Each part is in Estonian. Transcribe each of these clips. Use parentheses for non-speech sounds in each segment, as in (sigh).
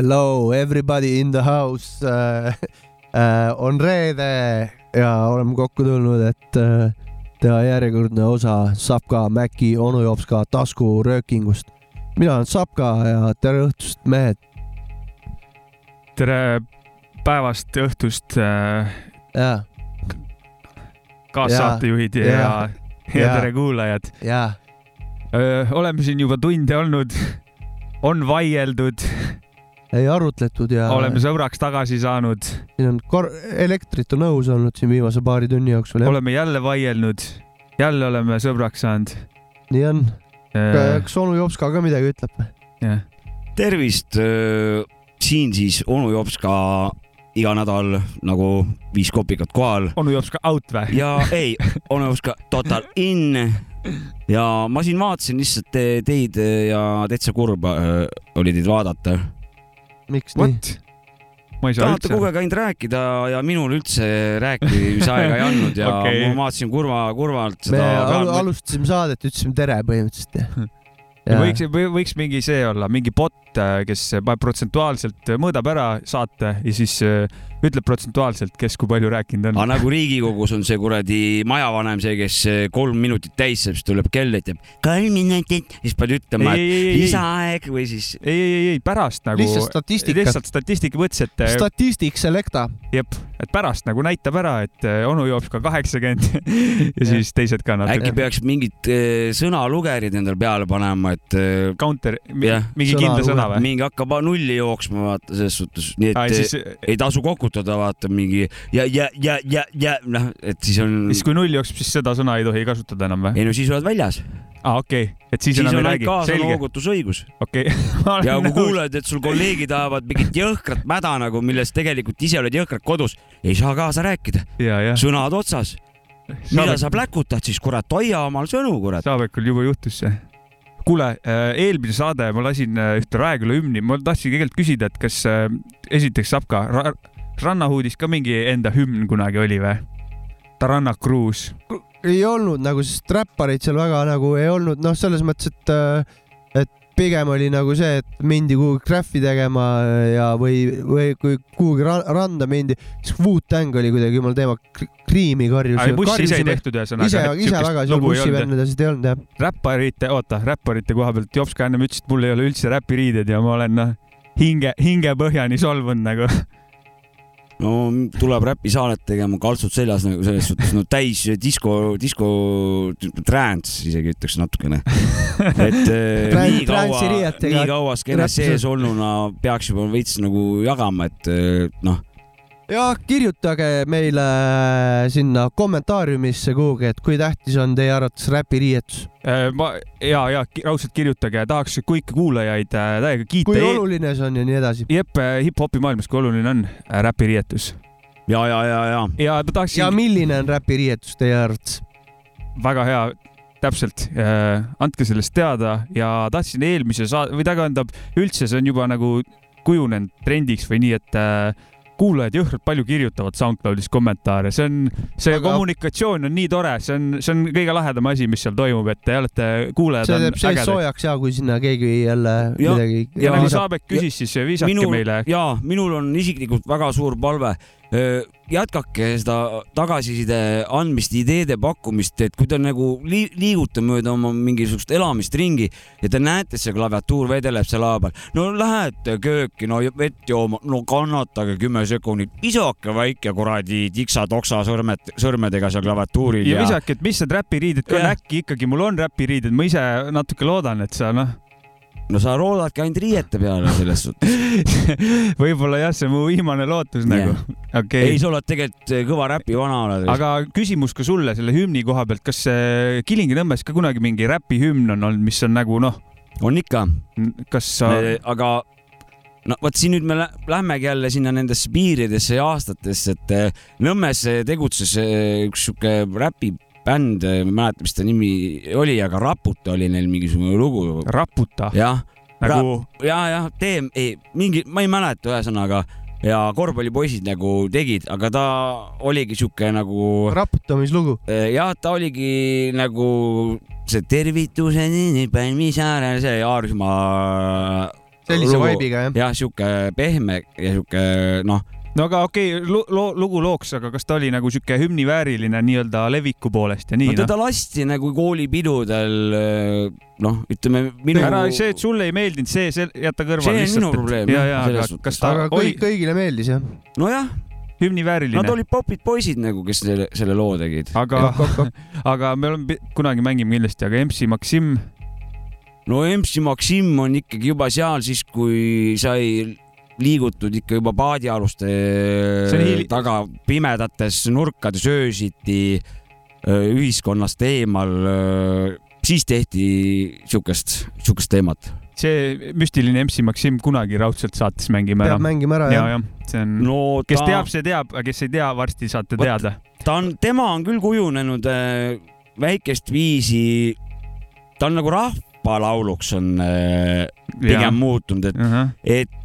Hello everybody in the house uh,. (laughs) Uh, on reede ja oleme kokku tulnud, et uh, teha järjekordne osa Sapka, Mäki, onu Jopska taskuröökingust. mina olen Sapka ja tere õhtust, mehed. tere päevast, õhtust äh, kaassaatejuhid ja, Ja. ja, ja Ja. tere kuulajad. oleme siin juba tunde olnud, on vaieldud, ei arutletud ja oleme sõbraks tagasi saanud, siin on kor-, elektrit on õhus olnud siin viimase paari tunni jooksul, oleme jälle vaielnud, jälle oleme sõbraks saanud. nii on. jah, kas onu Jopska ka midagi ütleb või? tervist, siin siis onu Jops ka iga nädal nagu viis kopikat kohal onu jops ka out või? ja ei, onu Jops ka total in. ja ma siin vaatasin lihtsalt te, teid ja täitsa kurb äh, oli teid vaadata. Miks nii? What? ma ei saa tahate üldse kogu aeg ainult rääkida ja minul üldse rääkimisaega ei andnud ja (laughs) okay. ma vaatasin kurva, kurvalt me seda al. alustasime saadet, ütlesime tere põhimõtteliselt ja. (laughs) võiks, võiks mingi see olla, mingi bot, kes paneb protsentuaalselt, mõõdab ära saate ja siis äh, ütleb protsentuaalselt, kes kui palju rääkinud on aga. nagu Riigikogus on see kuradi majavanem, see, kes kolm minutit täis saab, siis tuleb kell, ütleb kolm minutit, siis pead ütlema, ei, et ei, ei, ei, lisaaeg või siis ei, ei, ei, pärast nagu. lihtsalt statistikat, lihtsalt statistika mõttes, et äh, statistik selecta. jep, et pärast nagu näitab ära, et äh, onu joob ka kaheksakümmend (laughs) ja siis teised ka äkki natuke. peaks mingid sõnalugerid endale peale panema, et Counter, mingi Sõna kindla sõna või? mingi hakkab nulli jooksma, vaata selles suhtes, nii et eh, siis, ei tasu kokutada, vaata mingi ja, ja, ja, ja, ja noh, et siis on, siis kui null jookseb, siis seda sõna ei tohi kasutada enam või? ei no siis oled väljas, aa, okei okay., et siis, siis enam ei räägi, selge, kaasanoogutusõigus. okei (laughs) okay. ja kui kuuled, et sul kolleegid ajavad mingit jõhkrat mäda nagu, millest tegelikult ise oled jõhkralt kodus, ei saa kaasa rääkida, sõnad otsas. millal sa pläkutad siis, kurat, hoia omal sõnu, kurat. Saabekul juba juhtus see. kuule, eelmine saade ma lasin äh, ühte Raeküla hümni, ma tahtsin tegelikult küsida, et kas äh, esiteks saab ka ra rannahuudis ka mingi enda hümn kunagi oli või? Taranna Kruus. ei olnud nagu, sest räppareid seal väga nagu ei olnud, noh, selles mõttes, et, et pigem oli nagu see, et mindi kuhugi graffi tegema ja, või, või kui kuhugi ra randa mindi, siis Wu-Tang oli kuidagi jumala teema, Kriimi karjus. bussi ise ei tehtud ühesõnaga. ise, ise väga seal bussivendades ei olnud jah. räpparite, oota, räpparite koha pealt, Jops ka ennem ütles, et mul ei ole üldse räpiriided ja ma olen noh, hinge, hingepõhjani solvunud nagu. (laughs) no tuleb räpisaadet tegema, kaltsud seljas nagu selles suhtes, no täis disko, disko trance isegi ütleks natukene. et (laughs) eh, nii kaua, nii kaua skeenes sees olnuna peaks juba veits nagu jagama, et eh, noh, ja kirjutage meile sinna kommentaariumisse kuhugi, et kui tähtis on teie arvates räpiriietus, Äh, ma ja, ja raudselt kirjutage, tahaks kõiki kuulajaid äh, täiega kiita. kui oluline see on ja nii edasi. jep, hip-hopi maailmas, kui oluline on äh, räpiriietus ja, ja, ja, ja ja ma tahaksin ja milline on räpiriietus teie arvates? väga hea, täpselt. Äh,, andke sellest teada. Ja tahtsin eelmise saade või tähendab üldse see on juba nagu kujunenud trendiks või nii, et äh, kuulajad jõhkralt palju kirjutavad SoundCloudis kommentaare, see on, see Aga- kommunikatsioon on nii tore, see on, see on kõige lahedam asi, mis seal toimub, et te olete, kuulajad see on teeb sees soojaks ja kui sinna keegi jälle Ja- midagi. ja nagu Ja- Saabek küsis, siis visake minul meile. ja minul on isiklikult väga suur palve. Jätkake seda tagasiside andmist, ideede pakkumist, et kui te nagu li liigute mööda oma mingisugust elamist ringi ja te näete, et see klaviatuur vedeleb seal laua peal, no lähete kööki, no vett jooma, no kannatage kümme sekundit, visake väike kuradi tiksa-toksa sõrmed, sõrmedega seal klaviatuuril ja visake, et mis need räpiriided äkki ikkagi mul on räpiriided, ma ise natuke loodan, et sa noh, no sa loodadki ainult riiete peale selles suhtes. (laughs) võib-olla jah, see on mu viimane lootus nagu, okei. Ei, sa oled tegelikult kõva räpivana oled. aga küsimus ka sulle selle hümni koha pealt, kas äh, Kilingi-Nõmmes ka kunagi mingi räpihümn on olnud, mis on nagu noh, on ikka. Kas sa, aga no vot siin nüüd me lä- lähmegi jälle sinna nendesse piiridesse ja aastatesse, et eh, Nõmmes eh, tegutses eh, üks sihuke räpibänd, ma ei mäleta, mis ta nimi oli, aga Raputa oli neil mingisugune lugu. raputa jah, nagu ja, jah, tee, ei mingi, ma ei mäleta, ühesõnaga ja korvpallipoisid nagu tegid, aga ta oligi sihuke nagu raputamislugu. jah, ta oligi nagu see tervituseni Pälmi saarel, see Aarismaa sellise vibe'iga jah. jah, sihuke pehme ja sihuke noh, no aga okei okay,, loo, lugu looks, aga kas ta oli nagu sihuke hümnivääriline nii-öelda leviku poolest ja nii no teda lasti nagu koolipidudel noh, ütleme minu. ära, see, et sulle ei meeldinud, see, see jäta kõrvale See on lihtsalt. minu probleem, ja, ja, aga suhtes. kas ta aga oli kõik, kõigile meeldis jah. nojah, hümnivääriline nad? olid popid poisid nagu, kes selle, selle loo tegid. aga, (laughs) aga me oleme, kunagi mängime kindlasti, aga MC Maksim, no MC Maksim on ikkagi juba seal siis, kui sai liigutud ikka juba paadialuste hiili- taga pimedates nurkades öösiti öö, ühiskonnast eemal. siis tehti siukest, siukest teemat. see müstiline MC Maksim kunagi raudselt saates mängime ära peab. mängima ära ja, jah. jah, see on, no kes ta, teab, see teab, aga kes ei tea, varsti saate Vot- teada. ta on, tema on küll kujunenud äh, väikest viisi, ta on nagu rahvalauluks on äh, pigem muutunud, et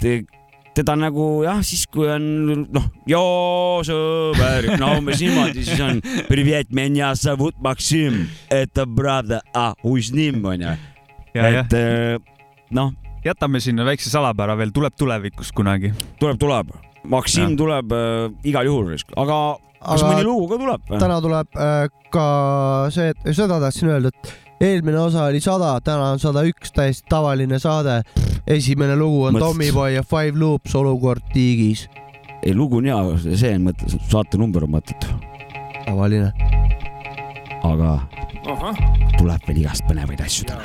et teda nagu jah, siis kui on noh, joo sõber, no umbes niimoodi, siis on privet, menja savut Maksim, et pravda, ah, uznim onju. et eh, noh. jätame sinna väikse salapära veel, tuleb tulevikus kunagi. tuleb, tuleb, Maksim ja. tuleb äh, igal juhul, aga kas mõni lugu ka tuleb? täna tuleb äh, ka see, seda tahtsin öelda, et eelmine osa oli sada, täna on sada üks, täiesti tavaline saade. esimene lugu on Mõtlesin- Tommyboy ja Five Loops olukord tiigis. ei, lugu on hea, see on mõte, saatenumber on mõttetu, tavaline. aga tuleb veel igast põnevaid asju täna.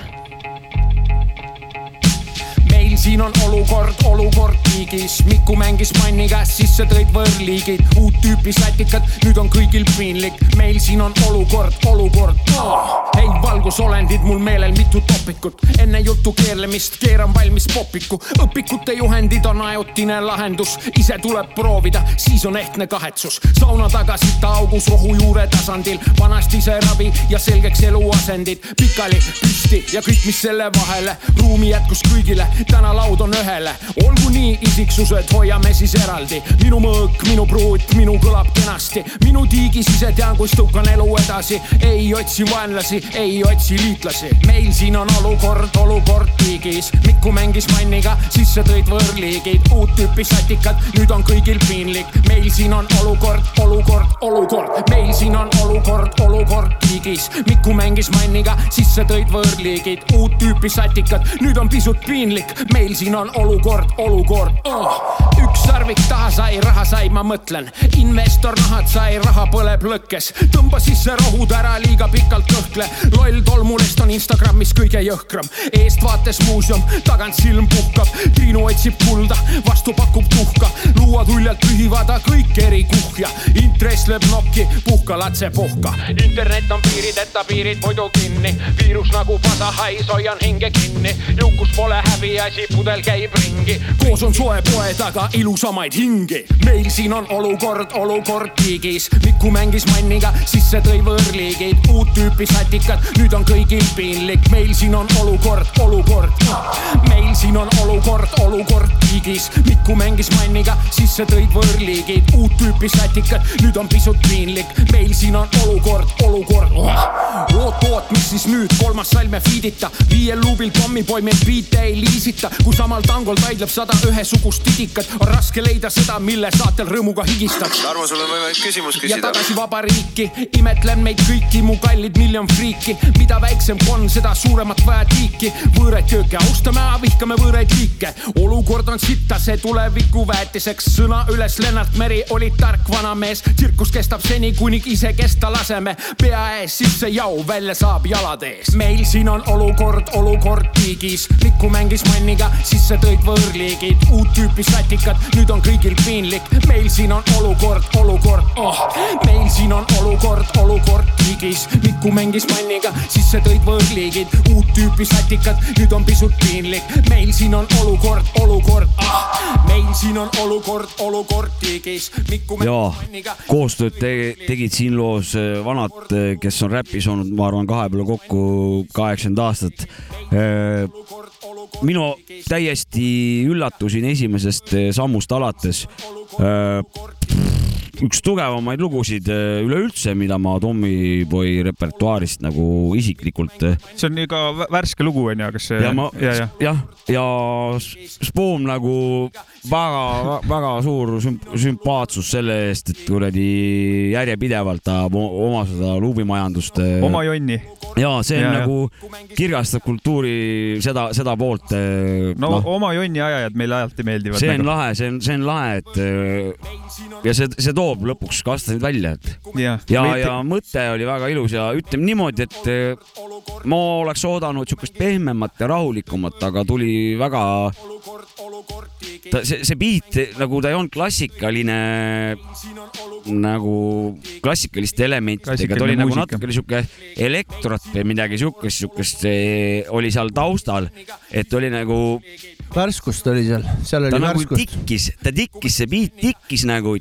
Siin on olukord, olukord tiigis, Miku mängis käest, sisse tõid võõrliigid, uut tüüpi sätikad, nüüd on kõigil piinlik, meil siin on olukord, olukord oh.. ei, valgusolendid mul meelel mitu topikut, enne jutu keerlemist keeran valmis popiku, õpikute juhendid on ajutine lahendus, ise tuleb proovida, siis on ehtne kahetsus, sauna taga sita augus rohujuure tasandil, vanasti see ravi ja selgeks eluasendid, pikali püsti ja kõik, mis selle vahele, ruumi jätkus kõigile, täna laud on ühele, olgu nii isiksused, hoiame siis eraldi, minu mõõk, minu pruut, minu kõlab kenasti, minu tiigis ise tean, kus tõukan elu edasi, ei otsi vaenlasi, ei otsi liitlasi, meil siin on olukord, olukord tiigis, Miku mängis manniga, sisse tõid võõrliigid, uut tüüpi satikad, nüüd on kõigil piinlik, meil siin on olukord, olukord, olukord, meil siin on olukord, olukord tiigis, Miku mängis manniga, sisse tõid võõrliigid, uut tüüpi satikad, nüüd on pisut piinlik, meil siin on olukord, olukord oh.. üks sarvik taha sai, raha sai, ma mõtlen, investor nahad sai, raha põleb lõkkes, tõmba sisse rohud ära, liiga pikalt kõhkle, loll tolmulest on Instagramis kõige jõhkram, eestvaates muuseum, tagant silm puhkab, Triinu otsib kulda, vastu pakub tuhka, luuad uljalt pühivad ta kõik eri kuhja, intress lööb nokki, puhka latse puhka. internet on piirideta, piirid muidu kinni, viirus nagu pasahais, hoian hinge kinni, jõukus pole häbiasi, pudel käib ringi, koos on soe poe taga ilusamaid hingi. meil siin on olukord, olukord tiigis, Miku mängis manniga, sisse tõi võõrliigid, uut tüüpi satikad, nüüd on kõigil piinlik, meil siin on olukord, olukord. meil siin on olukord, olukord tiigis, Miku mängis manniga, sisse tõid võõrliigid, uut tüüpi satikad, nüüd on pisut piinlik, meil siin on olukord, olukord. oot, oot, mis siis nüüd, kolmas salm ja feedita, viiel luubil pommipoi meil biite ei liisita, kui samal tangol vaidleb sada ühesugust tidikat, on raske leida seda, mille saatel rõõmuga higistaks. Tarmo, sul on võimalik küsimus ja küsida. tagasi vabariiki, imetlen meid kõiki, mu kallid miljon friiki, mida väiksem konn, seda suuremat vaja tiiki, võõraid kööke austame, vihkame võõraid liike, olukord on sitta, see tuleviku väetiseks, sõna üles Lennart Meri oli tark vanamees, tsirkus kestab seni, kuni ise kesta laseme, pea ees sisse jau, välja saab jalad ees, meil siin on olukord, olukord tiigis, Miku mängis manniga, sisse tõid võõrliigid, uut tüüpi satikad, nüüd on kõigil piinlik, meil siin on olukord, olukord oh., meil siin on olukord, olukord tiigis, Miku mängis manniga, sisse tõid võõrliigid, uut tüüpi satikad, nüüd on pisut piinlik, meil siin on olukord, olukord ah., meil siin on olukord, olukord mängis manniga, koostööd te tegid siin loos äh, vanad, kes on räpis olnud, ma arvan, kahe peale kokku kaheksakümmend aastat. Minu täiesti üllatusin esimesest äh, sammust alates, üks tugevamaid lugusid äh, üleüldse, mida ma Tommyboy repertuaarist nagu isiklikult. see on ka värske lugu onju, kas see? ja ma, jah, ja, ja Spoom nagu väga-väga suur sümpaatsus selle eest, et kuradi järjepidevalt tahab oma seda luubimajandust. oma jonni. ja see on ja, nagu ja. kirgastab kultuuri seda, seda poolt. no noh, oma jonni ajajad meile alati meeldivad. see on nagu. lahe, see on, see on lahe, et ja see, see toob lõpuks kastasid välja, et ja, ja, ja mõte oli väga ilus ja ütleme niimoodi, et eh, ma oleks oodanud niisugust pehmemat ja rahulikumat, aga tuli väga ta, see, see beat nagu ta ei olnud klassikaline nagu klassikaliste elementidega, ta oli nagu natuke sihuke elektrot või midagi siukest, siukest oli seal taustal, et oli nagu värskust oli seal, seal oli ta nagu värskust. tikkis, ta tikkis, see beat tikkis nagu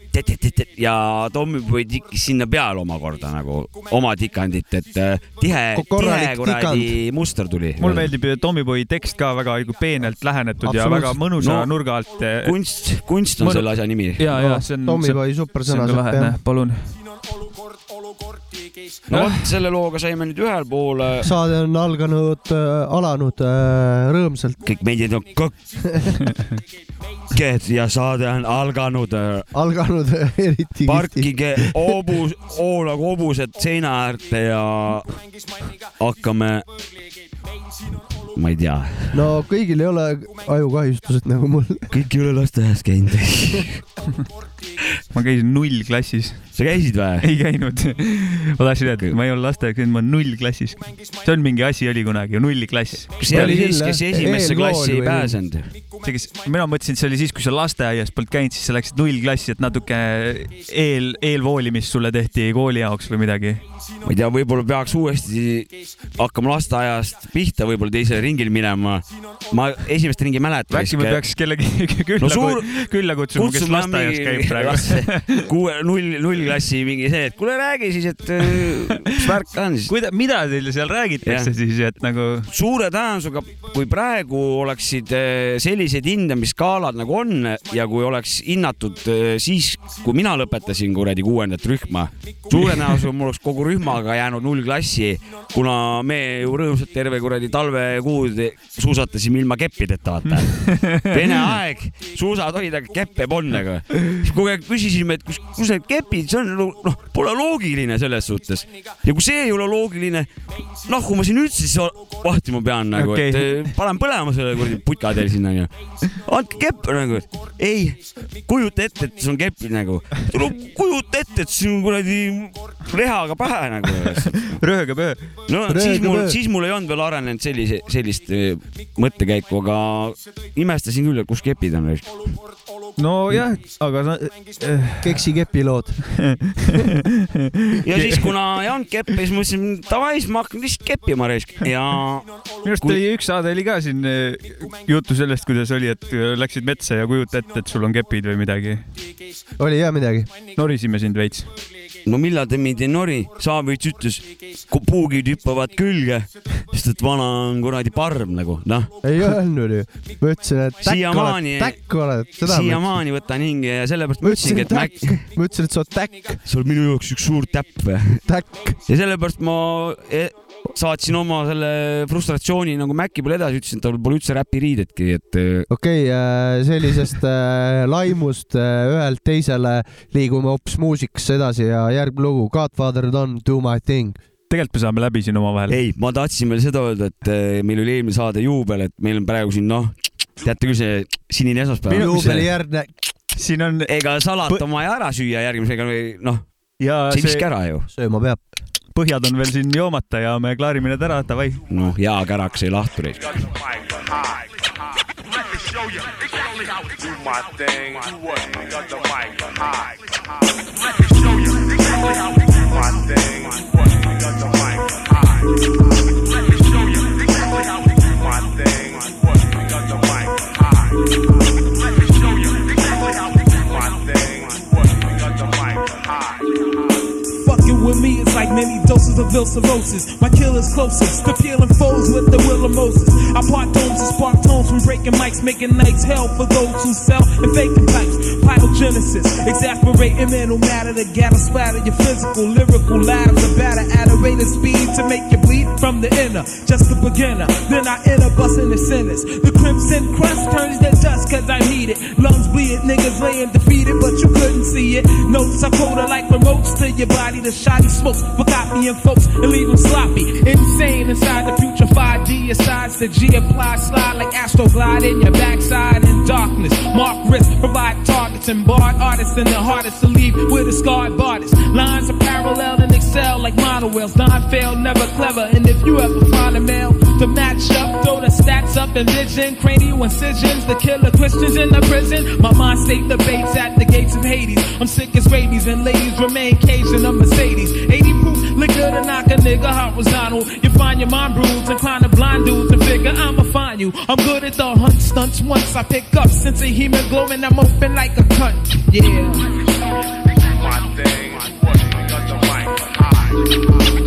ja Tommyboy tikkis sinna peale omakorda nagu oma tikandit, et äh, tihe, tihe kuradi muster tuli. mulle meeldib Tommyboy tekst ka väga nagu peenelt lähenetud ja väga mõnusa no, nurga alt. kunst, kunst on Mõnu... selle asja nimi. ja, ja see on. Tommyboy supersõna. palun no vot, selle looga saime nüüd ühel poole. saade on alganud äh,, alanud äh, rõõmsalt. kõik meediad on kõkked (laughs) ja saade on alganud äh,. alganud eriti. parkige hobus, hoolega hobused seina äärde ja hakkame ma ei tea. no kõigil ei ole ajukahjustused nagu mul. kõik ei ole lasteaias käinud (laughs) ma käisin nullklassis. sa käisid või? ei käinud. ma tahtsin öelda, et ma ei ole lasteaias käinud, ma olen nullklassis. see on mingi asi oli kunagi, nullklass. kas see oli siis, kes esimesse klassi ei pääsenud? see, kes, mina mõtlesin, et see oli siis, kui sa lasteaias polnud käinud, siis sa läksid nullklassi, et natuke eel, eelvoolimist sulle tehti kooli jaoks või midagi. Ma ei tea, võib-olla peaks uuesti hakkama lasteaiast pihta, võib-olla teisele ringile minema. ma esimest ringi ei mäleta. äkki me peaks kellegi (laughs) külla no, suur... külla kutsuma, kes lasteaias käib praegu. kuue, null, nullklassi mingi see, et kuule, räägi siis, et äh, mis värk on siis. kuida-, mida teile seal räägitakse ja. siis, et nagu? suure tõenäosusega, kui praegu oleksid äh, sellised hindamisskaalad nagu on ja kui oleks hinnatud äh, siis, kui mina lõpetasin kuradi kuuendat rühma, suure tõenäosusega mul oleks kogu rühmaga jäänud nullklassi, kuna me ju rõõmsalt terve kuradi talvekuud suusatasime ilma keppideta, vaata. (laughs) Vene aeg, suusad olid, aga keppe polnud, aga siis kogu aeg küsisime, et kus, kus need kepid, see on noh, pole loogiline selles suhtes. ja kui see ei ole loogiline, noh, kui ma siin üldse siis vahtima pean nagu okay., et eh, panen põlema selle kuradi putka teil sinna onju. andke kepp nagu, ei, kujuta ette, et sul on kepid nagu. kujuta ette, et sul on kuradi rehaga pähe nagu. (laughs) rööga pöö. no Rööga siis mul, siis mul ei olnud veel arenenud sellise, sellist eh, mõttekäiku, aga imestasin küll, et kus kepid on nojah, aga sa äh.... keksi kepilood ja siis, kuna ei olnud keppi, siis mõtlesin, davai, siis ma hakkan lihtsalt keppima raisk ja. minu arust oli üks saade oli ka siin äh, juttu sellest, kuidas oli, et läksid metsa ja kujuta ette, et sul on kepid või midagi. oli jah midagi? norisime sind veits no millal te mind ei nori, Savits ütles, puugid hüppavad külge, sest et vana on kuradi parm nagu, noh. ei öelnud ju, ma ütlesin, et täkk oled, täkk oled. siiamaani võtan hinge ja sellepärast ma ütlesingi, et Mac. ma ütlesin, et sa oled täkk. sa oled minu jaoks üks suur täpp või? täkk. ja sellepärast ma e saatsin oma selle frustratsiooni nagu Maci peale edasi, ütlesin, et tal pole üldse räpiriidetki, et. okei okay, äh,, sellisest äh, laimust äh, ühelt teisele liigume hoopis muusikasse edasi ja järgmine lugu, Godfather Don Do My Thing tegelikult me saame läbi siin omavahel. ei, ma tahtsin veel seda öelda, et äh, meil oli eelmine saade juubel, et meil on praegu siin noh, teate küll see sinine esmaspäev. juubelijärgne. siin on. ega salat on vaja ära süüa järgmisega või noh, see ei viska ära ju. sööma peab põhjad on veel siin joomata ja me klaarime need ära, davai. noh, hea kärak sai lahti. Do my thing, got the mic high. Let me show you, do my thing, got the mic high. Let me show you, do my thing, got the cirrhosis. My killer's closest to peeling foes with the will of Moses. I part tones and spark tones from breaking mics, making nights hell for those who sell and faking pipes. Pyrogenesis, exasperating mental matter to gather splatter your physical, lyrical ladders of batter at a rate of speed to make you bleed from the inner. Just a beginner, then I enter busting the sinners. The crimson crust turns to dust cause I heat it. Lungs bleed, niggas laying defeated, but you couldn't see it. Notes are colder like remotes to your body. The shoddy smokes for copying folks and leave them sloppy. Insane inside the future 5D asides the G apply slide like astroglide in your backside in darkness. Mark risk, provide targets and barred artists and the hardest to leave with a scarred artist. Lines are parallel and excel like monowheels. Don fail, never clever. And if you ever find a male to match up, throw the stats up and vision, cranial incisions, the killer Christians in the prison. My mind state debates at the gates of Hades. I'm sick as rabies and ladies remain caged in a Mercedes. 80 proof liquor to knock a nigga horizontal. You find your mind bruised, inclined to blind dudes and figure I'ma find you. I'm good at the hunt stunts once I pick up sense of hemoglobin. I'm open like a cut. Yeah. My thing, got the mic high.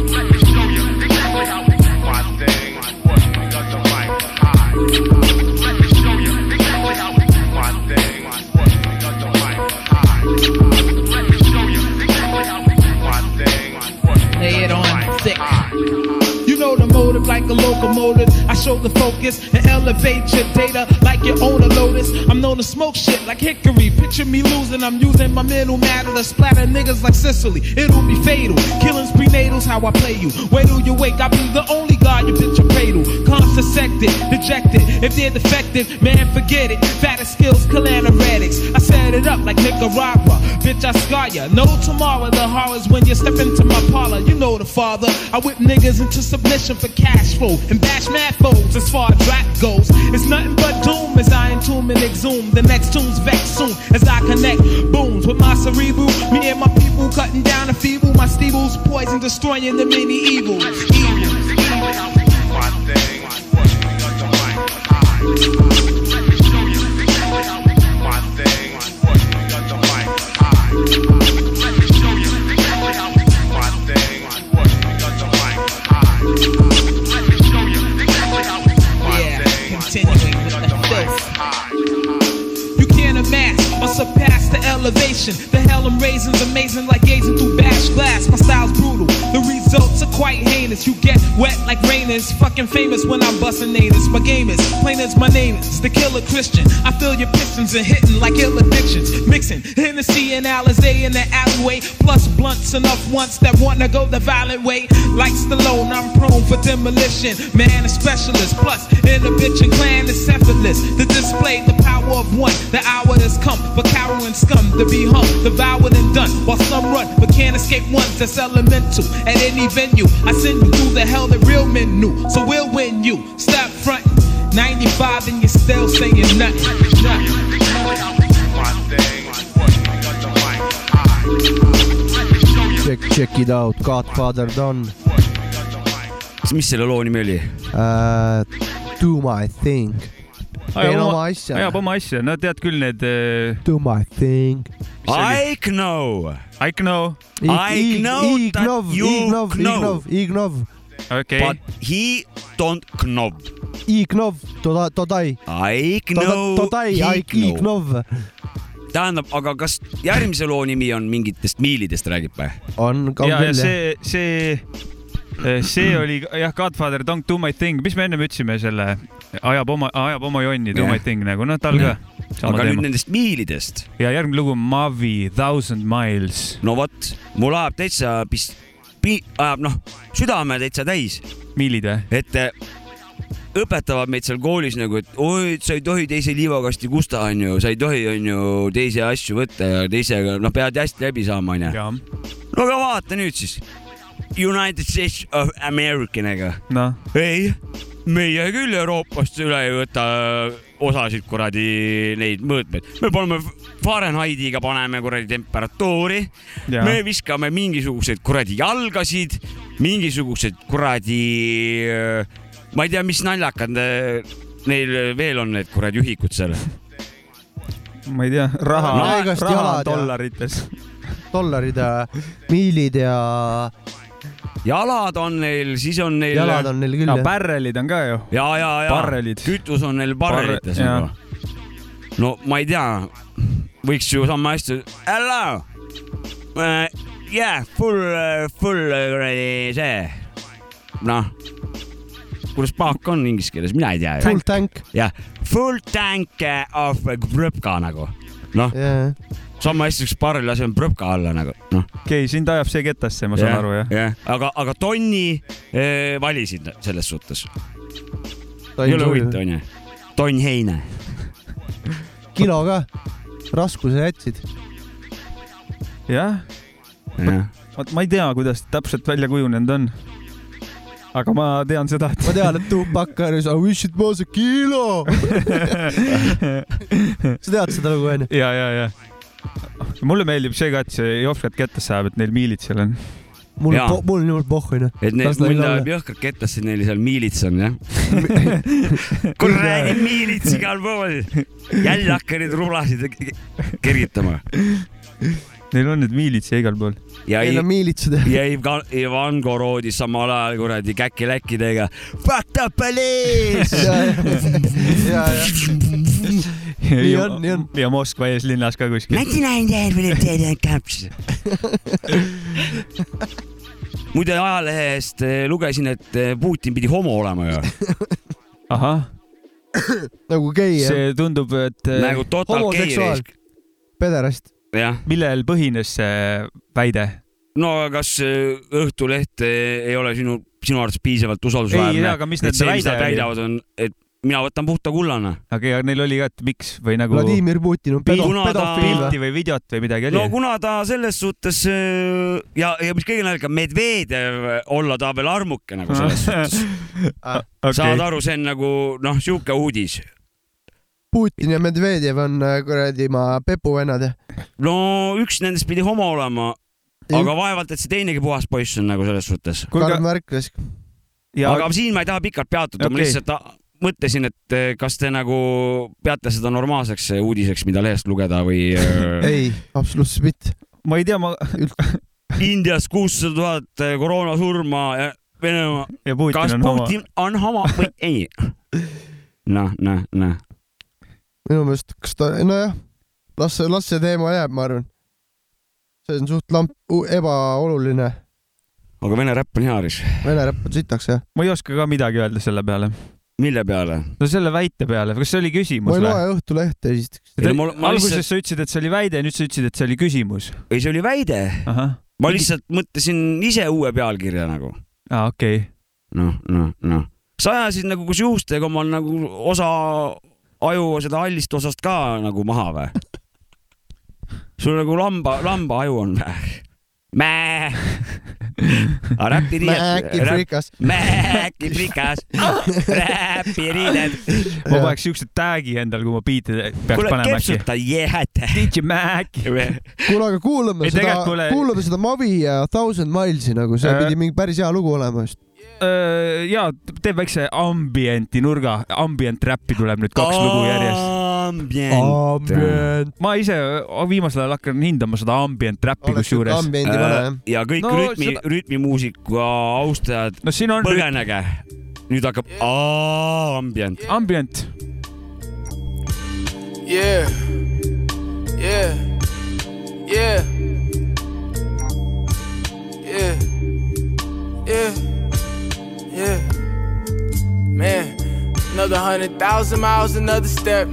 A locomotive. I show the focus and elevate your data like you own a lotus. I'm known to smoke shit like hickory. Picture me losing, I'm using my mental matter to splatter niggas like Sicily. It'll be fatal. Killings prenatals, how I play you. Wait till you wake, I'll be the only god you picture cradle. Consected, dejected. If they're defective, man, forget it. Fattest skills, calanaretics. I set it up like Nicaragua. Bitch, I scar ya. No tomorrow, the horrors when you step into my parlor. You know the father. I whip niggas into submission for cash and bash mad foes as far as rap goes. It's nothing but doom as I entomb and exhume. The next tune's vex soon as I connect booms with my cerebral. Me and my people cutting down the feeble. My steebles poison, destroying the many evils. Thing, fucking famous when I'm busting natives. My game is my name is the killer Christian. I feel your pistons and hitting like ill addictions. Mixing Hennessy and Alizé in the alleyway. Plus blunts enough once that wanna go the violent way. Like Stallone, I'm prone for demolition. Man, a specialist. Plus in a bitch and clan is effortless. To display the power of one. The hour has come for cower and scum to be hung, devoured and done. While some run, but can't escape ones that's elemental. At any venue, I send you through the hell that real men knew. So we'll win you. Stop front. 95 and you're still saying nothing. nothing. Check, check it out, Godfather Don mic mis selle loo nimi oli? uh,. Do my thing, teen oma asja ajab, oma asja, no tead küll need uh,, do my thing. I know. I know, I know that Ignov, you Ignov, know. Ignov, Ignov, okei But he don't know. Ignov, Toda-, Todai, I know. Todai, Ignov tähendab, aga kas järgmise loo nimi on mingitest miilidest räägib või? on ja küll jah. see, see, see oli jah, Godfather Don't Do My Thing, mis me ennem ütlesime selle, ajab oma, ajab oma jonni, Do Jah. My Thing nagu, noh, tal ka sama aga nüüd teema. nendest miilidest, ja järgmine lugu on Mavi Thousand Miles, no vot, mul ajab täitsa pist-, ajab noh, südame täitsa täis, miilid või? et eh, õpetavad meid seal koolis nagu, et oi, sa ei tohi teise liivakasti kusta, onju, sa ei tohi, onju, teisi asju võtta ja teisega, noh, pead hästi läbi saama, onju. no aga vaata nüüd siis. United States of America nagu. noh, ei, meie küll Euroopast üle ei võta osasid kuradi neid mõõtmeid, me paneme Fahrenheitiga paneme kuradi temperatuuri, me viskame mingisuguseid kuradi jalgasid, mingisugused kuradi, ma ei tea, mis naljakad neil veel on need kuradi ühikud seal. ma ei tea, raha No raha ja- dollarites. dollarid ja miilid ja jalad on neil, siis on neil. jalad on neil küll no jah. pärrelid on ka ju. ja, ja, ja Barrelid. kütus on neil barrelites Barre- nagu. no ma ei tea, võiks ju sama hästi, hello uh,, yeah, full, full kuradi see, noh, kuidas paak on inglise keeles, mina ei tea. Full tank. jah, full tank of prõpka nagu, noh, jaa, sama hästi võiks barreli asemel prõpka alla nagu, noh. okei okay,, sind ajab see ketasse, ma saan aru jah. jah, aga, aga tonni eh, valisid selles suhtes, ei ole huvitav onju, tonn heine. Kilo ka, raskuse jätsid. jah, jah. Vot ma ei tea, kuidas täpselt välja kujunenud on. Aga ma tean seda, et ma tean, et Tupac harjus I wish it was a kilo. sa tead seda lugu onju? ja, ja, ja mulle meeldib see ka, et see Jopskat kettasse ajab, et neil miilits seal on. mul Jaa., mul on jumal pohhu onju. et neil mul läheb jõhkralt kettasse, neil seal miilits on jah. (laughs) kuradi miilits igal pool. jälle hakka neid rublasid kergitama. Neil on need miilits igal pool. Ja Neil on miilitsad. ja Ivan, Ivan Gorodis samal ajal kuradi käkiläkkidega. Fuck the police. ja, ja, ja, Nii on, nii on. ja Moskva eeslinnas ka kuskil. muide ajalehest eh, lugesin, et eh, Putin pidi homo olema ju, ahah, nagu gei ja see tundub, et äh, nagu total risk, pederast. Millel põhines see väide? no kas eh, Õhtuleht eh, ei ole sinu, sinu arvates piisavalt ei, usaldusväärne? aga mis et nende see, mis väide väidavad, on, et mina võtan puhta kullana. aga ja neil oli ka, et miks või nagu Vladimir Putin on pedo- pedofiil või? pilti või videot või midagi oli no? kuna ta selles suhtes eh, ja, ja mis kõige naljakam, Medvedev olla ta veel armuke nagu selles (laughs) suhtes. saad aru, see on nagu noh, sihuke uudis. Putin ja Medvedjev on äh, kuradi ma pepuvennad no üks nendest pidi homo olema, aga vaevalt, et see teinegi puhas poiss on nagu selles suhtes. Karl, Märklas. ja aga siin ma ei taha pikalt peatuda okay., ma lihtsalt mõtlesin, et eh, kas te nagu peate seda normaalseks eh, uudiseks, mida lehest lugeda või äh, (laughs) ei, absoluutselt mitte. ma ei tea, ma (laughs) Indias kuussada tuhat koroonasurma ja Venemaa, ja Putin kas. Putin on homo või ei? (laughs) noh, noh, noh, minu meelest, kas ta, nojah, las, las see teema jääb, ma arvan. see on suht lamp, ebaoluline. aga vene räpp on hea, Aris. Vene räpp on sitaks jah. ma ei oska ka midagi öelda selle peale. mille peale? no selle väite peale, kas see oli ma küsimus ei või? loe Õhtulehte esiteks. Ei, ma- ma alguses lihtsalt- sa ütlesid, et see oli väide, nüüd sa ütlesid, et see oli küsimus. ei, see oli väide. ma lihtsalt mõtlesin ise uue pealkirja nagu. aa okei okay.. noh, noh, noh. sa ajasid nagu koos juustega omal nagu osa aju seda hallist osast ka nagu maha või? sul nagu lamba, lamba aju on või? Mää. Mäki räpiriided. frikas. Mäki frikas. räpiriided. ma paneks siukse tag'i endal, kui ma biite peaks kuule, panema äkki. kepsuta jääd. DJ Mac. kuule, aga kuulame Ei, seda mulle- kuulame seda Mavi ja Thousand Milesi nagu, see pidi mingi päris hea lugu olema just. Ja teeb väikse ambienti nurga, ambient räppi tuleb nüüd kaks lugu järjest. ambient. ma ise viimasel ajal hakkan hindama seda ambient räppi kusjuures. jah. ja kõik No rütmi seda-, rütmimuusika austajad, no põgenege. nüüd hakkab ambient. ambient. Yeah. Yeah. Yeah. Yeah. Yeah. Yeah. Man, another hundred thousand miles, another step.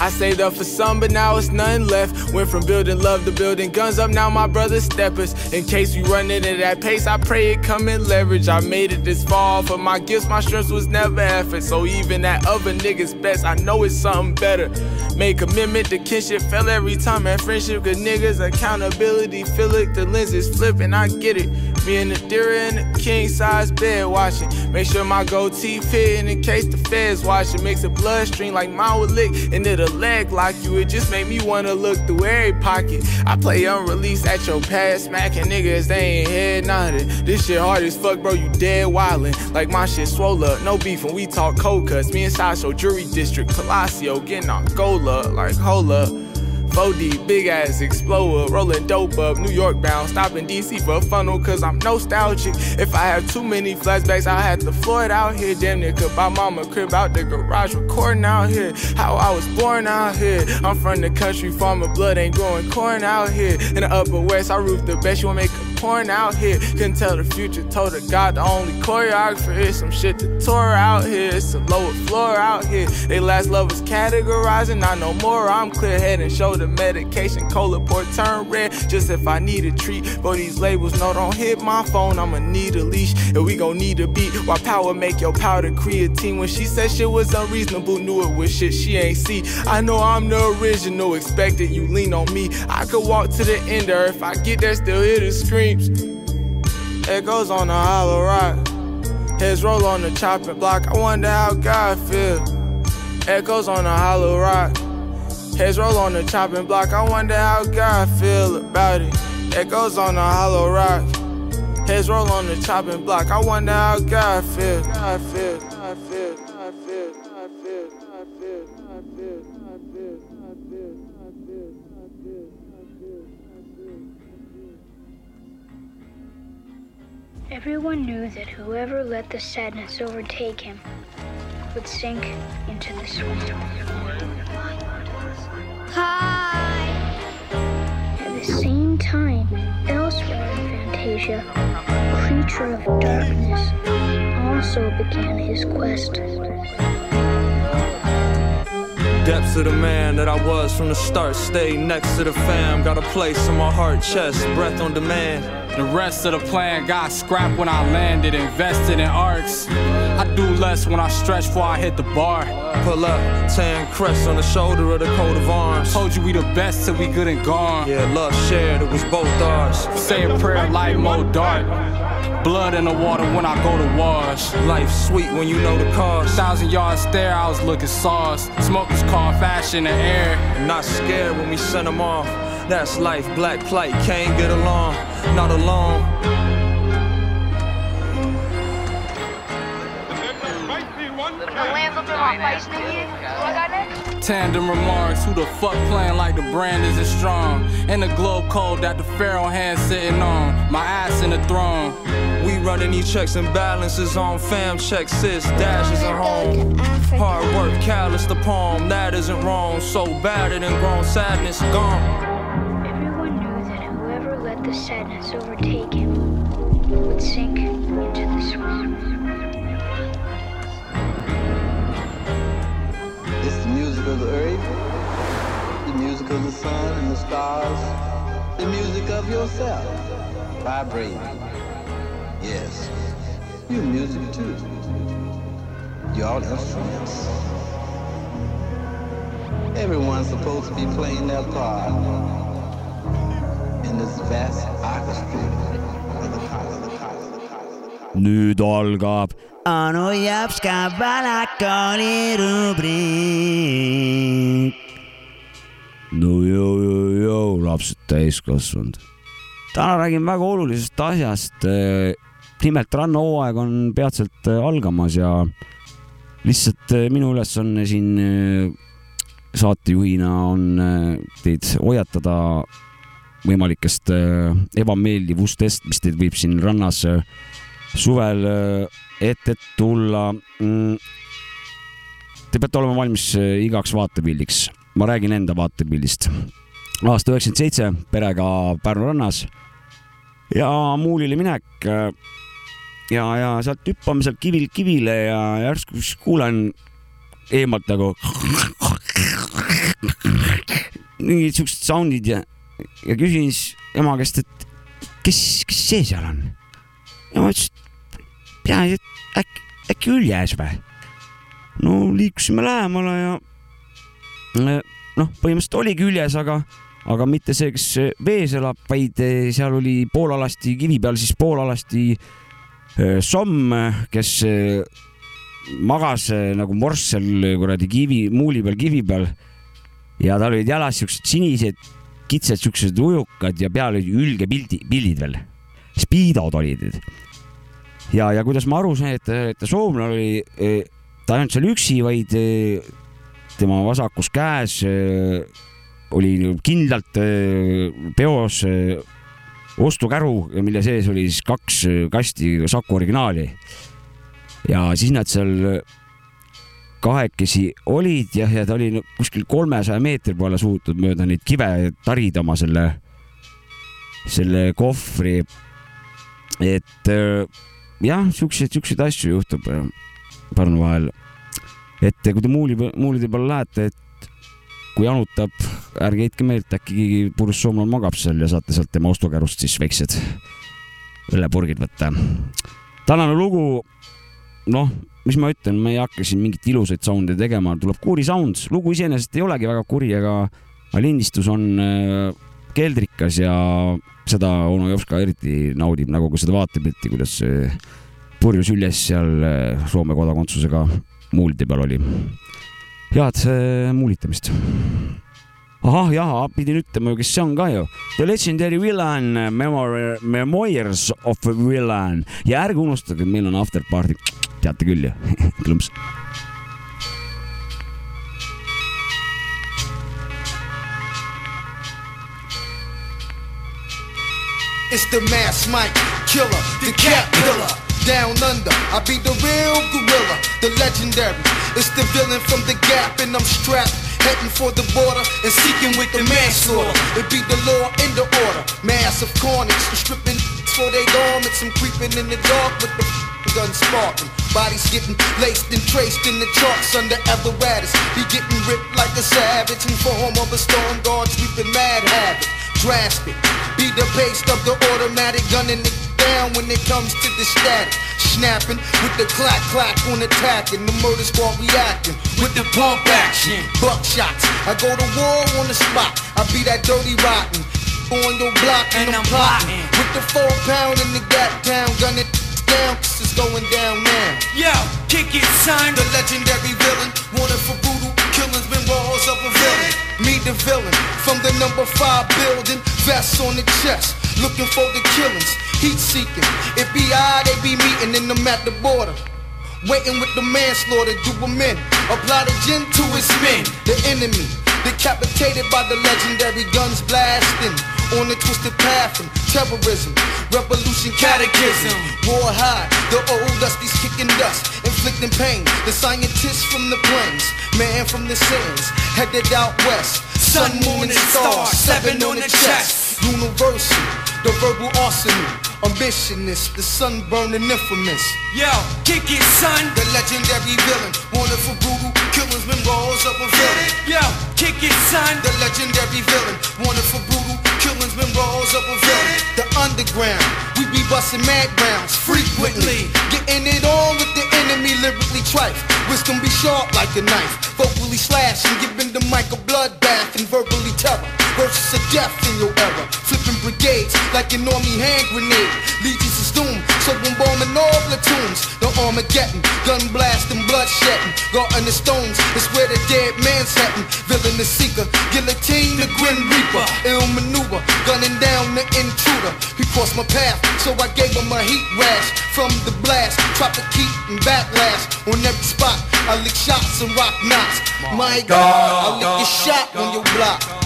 I saved up for some, but now it's nothing left. Went from building love to building guns up, now my brother steppers. In case we run into that pace, I pray it come in leverage. I made it this far, for my gifts, my strength was never effort. So even that other nigga's best, I know it's something better. Make commitment to kinship, fell every time, man. Friendship, good niggas, accountability, feel it, the lens is flipping, I get it. Me and the deer in the king size bed watching. Make sure my goatee fit in case the feds watching. Makes a bloodstream like mine would lick, and it'll leg lock you. It just made me wanna look through every pocket. I play unreleased at your past, smacking niggas, they ain't head nodding. This shit hard as fuck, bro, you dead wildin'. Like my shit swole up, no beef when we talk cold cuts. Me and Sideshow Jury District, Palacio, getting up, like hold up. 4D, big ass exploder, rolling dope up, New York bound, stopping DC for a funnel, cause I'm nostalgic. If I have too many flashbacks, I'll have to floor out here. Damn near could buy mama crib out the garage, recording out here. How I was born out here. I'm from the country, farmer blood ain't growing corn out here. In the upper west, I roof the best, you wanna make a porn out here. Couldn't tell the future, told her God the only choreographer is some shit to tour out here. It's a lower floor out here. They last love was categorizing, not no more. I'm clear head and shoulder medication. Cola port turn red, just if I need a treat. For these labels, no, don't hit my phone. I'ma need a leash, and we gon' need a beat. Why power make your powder creatine? When she said shit was unreasonable, knew it was shit she ain't see. I know I'm the original, expected you lean on me. I could walk to the end, or if I get there, still hear the screams. Echoes on the hollow rock. Heads roll on the chopping block. I wonder how God feel. Echoes on the hollow rock. Heads roll on the chopping block. I wonder how God feel about it. Echoes on the hollow rock. Heads roll on the chopping block. I wonder how. God feel. God feel. God feel. God feel. Everyone knew that whoever let the sadness overtake him would sink into the swamp. Hi! At the same time, elsewhere in Fantasia, a creature of darkness also began his quest. Depths of the man that I was from the start. Stay next to the fam. Got a place in my heart, chest, breath on demand. The rest of the plan got scrapped when I landed, invested in arcs. I do less when I stretch before I hit the bar. Pull up, tan crest on the shoulder of the coat of arms. Told you we the best till we good and gone. Yeah, love shared, it was both ours. Say a prayer, light more dark. Blood in the water when I go to wash. Life sweet when you know the cost. Thousand yard stare, I was looking sauce. Smokers call fashion the air. Not scared when we send them off. That's life, black plight, can't get along, not alone. Tandem remarks, who the fuck playing like the brand isn't strong? And the globe code that the pharaoh hand sitting on. My ass in the throne. We running these checks and balances on fam checks, sis, dashes at home. Hard work, callous the palm, that isn't wrong. So it and grown sadness gone. The sadness overtake him would sink into the swamp. It's the music of the earth, the music of the sun and the stars, the music of yourself, vibrating. Yes, you music too. You're all instruments. Everyone's supposed to be playing their part nüüd algab Anu Japska balakoni rubriik. no joo-joo-joo, lapsed täiskasvanud. täna räägin väga olulisest asjast. nimelt rannahooaeg on peatselt äh, algamas ja lihtsalt äh, minu ülesanne siin äh, saatejuhina on teid hoiatada võimalikest äh, ebameeldivustest, mis teid võib siin rannas äh, suvel äh, ette tulla. Te peate olema valmis igaks vaatepildiks. ma räägin enda vaatepildist. aasta üheksakümmend seitse, perega Pärnu rannas ja muulile minek. ja, ja sealt hüppame sealt kivilt kivile ja järsku siis kuulen eemalt nagu (laughs) mingid siuksed sound'id ja, ja küsin siis ema käest, et kes, kes see seal on? ja ma ütlesin, et peaasi, et äkki, äkki Üljes või? no liikusime lähemale ja noh, põhimõtteliselt oligi Üljes, aga, aga mitte see, kes vees elab, vaid eh, seal oli poolalasti kivi peal siis poolalasti eh, somm, kes eh, magas nagu morss seal kuradi kivi, muuli peal kivi peal ja tal olid jalas siuksed sinised kitsad siuksed ujukad ja peal olid ülge pildi, pildid veel. Speedod olid. ja, ja kuidas ma aru sain, et, et soomlane oli, ta ei olnud seal üksi, vaid eh, tema vasakus käes eh, oli kindlalt peos ostukäru, mille sees oli siis kaks kasti Saku originaali. ja siis nad seal kahekesi olid jah, ja ta oli kuskil kolmesaja meetri peale suutnud mööda neid kive tarida oma selle, selle kohvri. et äh, jah, siukseid, siukseid asju juhtub äh, Pärnu vahel. et kui te muuli, muulide peale lähete, et kui janutab, ärge heitke meelt, äkki keegi purjus soomlane magab seal ja saate sealt tema ostukärust siis väiksed õllepurgid võtta. tänane lugu, noh, mis ma ütlen, ma ei hakka siin mingit ilusaid sound'e tegema, tuleb kuri sound, lugu iseenesest ei olegi väga kuri, aga lindistus on äh, keldrikas ja seda onu Jopska eriti naudib, nagu ka seda vaatepilti, kuidas see purjus Üljes seal äh, Soome kodakondsusega muulide peal oli. head äh, muulitamist. ahah, jaa, pidin ütlema ju, kes see on ka ju. The Legendary Villain, Memoir, Memoirs of a Villain ja ärge unustage, meil on after party, teate küll ju. It's the mass mic killer, the cat killer. Down under, I be the real gorilla, the legendary. It's the villain from the gap, and I'm strapped, heading for the border and seeking with the mass manslaughter. It be the law in the order, massive carnage, I'm stripping for they garments. I'm creeping in the dark with the gun sparking. Bodies getting laced and traced in the charts under apparatus. Be getting ripped like a savage in form of a storm guard sweeping mad habit. Drastic, be the base of the automatic gunning it down when it comes to the static. Snapping with the clack clack on attacking. The murder squad reacting with the pump action. Buckshots, I go to war on the spot. I be that dirty rotten. On your block and, I'm plotting. With the four pound in the gap town, gun it down, it's going down now. Yo, kick it, son. The legendary villain, wanted for brutal killings, been walls of a villain. Me the villain, from the number five building, vests on the chest, looking for the killings, heat seeking. It be I, they be meeting in them at the border. Waiting with the manslaughter, do them in. Apply the gin to his men, the enemy. Decapitated by the legendary guns blasting on the twisted path from terrorism, revolution catechism, war high, the old dusties kicking dust, inflicting pain. The scientists from the plains, man from the sands, headed out west. Sun, moon, and stars, seven on the chest. Universal, the verbal arsenal, ambitionist, the sun burning infamous. Yo, kick it, son. The legendary villain, wanted for brutal killings, been rolls of a villain. Yo, kick it, son. The legendary villain, wanted for brutal killings, been rolls up a villain. The underground, we be busting mad rounds frequently, getting it on with the enemy, lyrically trife. Wisdom be sharp like a knife, vocally slashing, giving the mic a bloodbath and verbally terror. Verses a death in your era, flipping brigades like an army hand grenade. Legions is doomed, so when bombing all platoons. The Armageddon, gun blasting, blood shedding. Guarding the stones, it's where the dead man's heading. Villain the seeker, guillotine the grim reaper. Ill maneuver, gunning down the intruder. He crossed my path, so I gave him a heat rash from the blast. Tropic heat and backlash on every spot. I lick shots and rock knots. My God, I lick your shot on your block.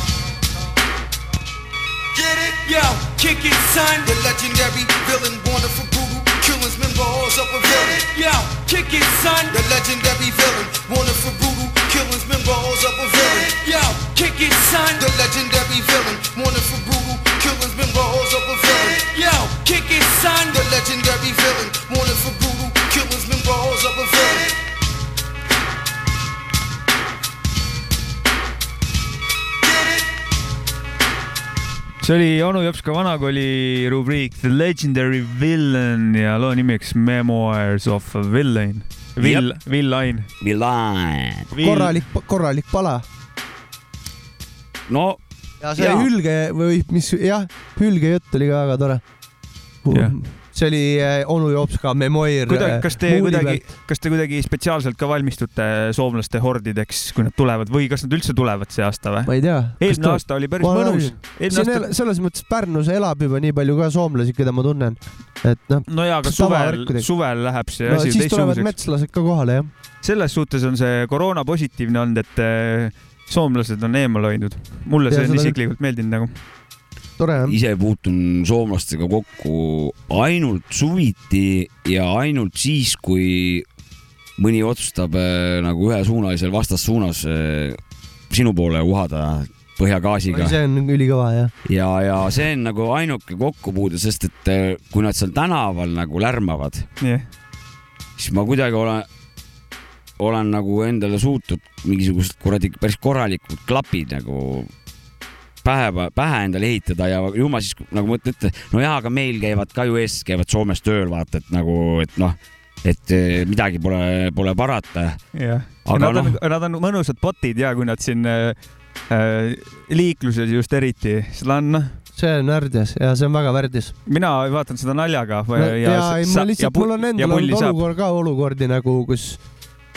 Get it? Yo, kick it, son. The legendary villain, wanted for brutal killings, rolls up a villain. Yo, kick it, son. The legendary villain, wanted for brutal killings, rolls up a villain. Yo, kick it, son. The legendary villain, see oli onu Jopska vanakooli rubriik The Legendary Villain ja loo nimeks Memoirs of a Villain. Vill, Villain. Villain. korralik, korralik pala. no ja see Jaa. hülge või mis jah, hülgejutt oli ka väga tore Jah.. See oli eh, onu Jopska memoiir. kuidagi, kas te kuidagi, kas te kuidagi spetsiaalselt ka valmistute soomlaste hordideks, kui nad tulevad või kas nad üldse tulevad see aasta või? ma ei tea. eelmine aasta oli päris mõnus. eelmine siin aasta el-, selles mõttes Pärnus elab juba nii palju ka soomlasi, keda ma tunnen, et noh. no jaa, aga suvel suvel läheb see no asi siis tulevad teistsuguseks. metslased ka kohale jah. selles suhtes on see koroona positiivne olnud, et soomlased on eemal hoidnud. mulle Ja see on isiklikult meeldinud nagu. Tore jah. ise puutun soomlastega kokku ainult suviti ja ainult siis, kui mõni otsustab äh, nagu ühesuunalisel vastassuunas äh, sinu poole uhada põhjagaasiga. see on ülikõva jah. ja, ja see on nagu ainuke kokkupuude, sest et äh, kui nad seal tänaval nagu lärmavad, jah, siis ma kuidagi olen, olen nagu endale suutnud mingisugused kuradi päris korralikud klapid nagu pähe, pähe endale ehitada ja ju ma siis nagu mõtlen, et no jaa, aga meil käivad ka ju eestlased käivad Soomes tööl, vaata, et nagu, et noh, et eh, midagi pole, pole parata. jah. Aga Nad on noh-, nad on mõnusad botid ja kui nad siin äh, liikluses just eriti, seda on noh, see on värdjas ja see on väga värdjas. mina vaatan seda naljaga. ja ei, ma lihtsalt, mul on endal olnud olukord ka olukordi nagu, kus